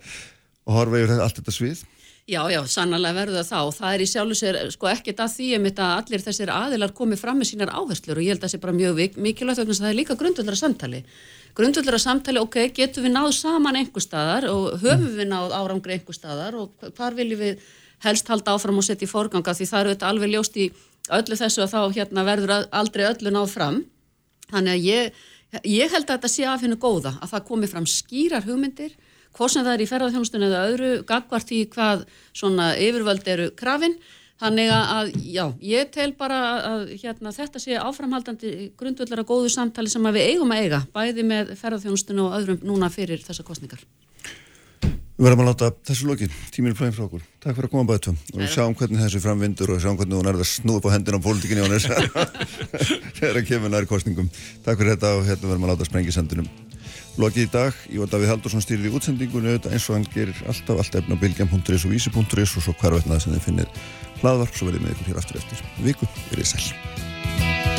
horfa yfir allt þetta svið. Já, já, sannlega verður það þá það er í sjálfu sér sko ekkert að því að allir þessir aðilar komi fram með sínar áherslur og ég held að það sé bara mjög mikilvægt vegna það er líka grundvöldara samtali. Grundvöldara samtali, ok, getum við náð saman einhver staðar og höfum við náð árangri einhver staðar og hva- hvar viljum við helst halda áfram og setja í forganga því það eru þetta alveg ljóst í öllu þessu að þá hérna verður að- aldrei öllu náð fram. Þannig að ég, ég held að þetta sé af hennu góða, að það komi fram skýrar hugmyndir, hvort sem það er í ferðarþjónustunni eða öðru, gagvart í hvað svona yfirvöld eru krafin. Þannig að, að, já, ég tel bara að hérna, þetta sé áframhaldandi grundvöldara góðu samtali sem að við eigum að eiga, bæði með ferðarþjónustunni og öðrum núna fyrir þessa kostningar. Við verðum að láta þessu lokin, tíminn er plæðin frá okkur. Takk fyrir að koma bætu og við sjáum hvernig þessu framvindur og sjáum hvernig hún er að snúa upp á hendina á pólitíkinni næst þegar að kemur næri kostningum. Takk fyrir þetta og hérna verðum að láta sprengisendunum. Lokið í dag, ég var Davíð Haldursson stýrið í útsendingunni auðvitað eins og hann gerir alltaf allt efna á bilgjum.is og vísi.is og svo hver veitnað sem þið finnir hlaðvarp svo verðið með ykkur hér aftur eftir viku, verið sæl.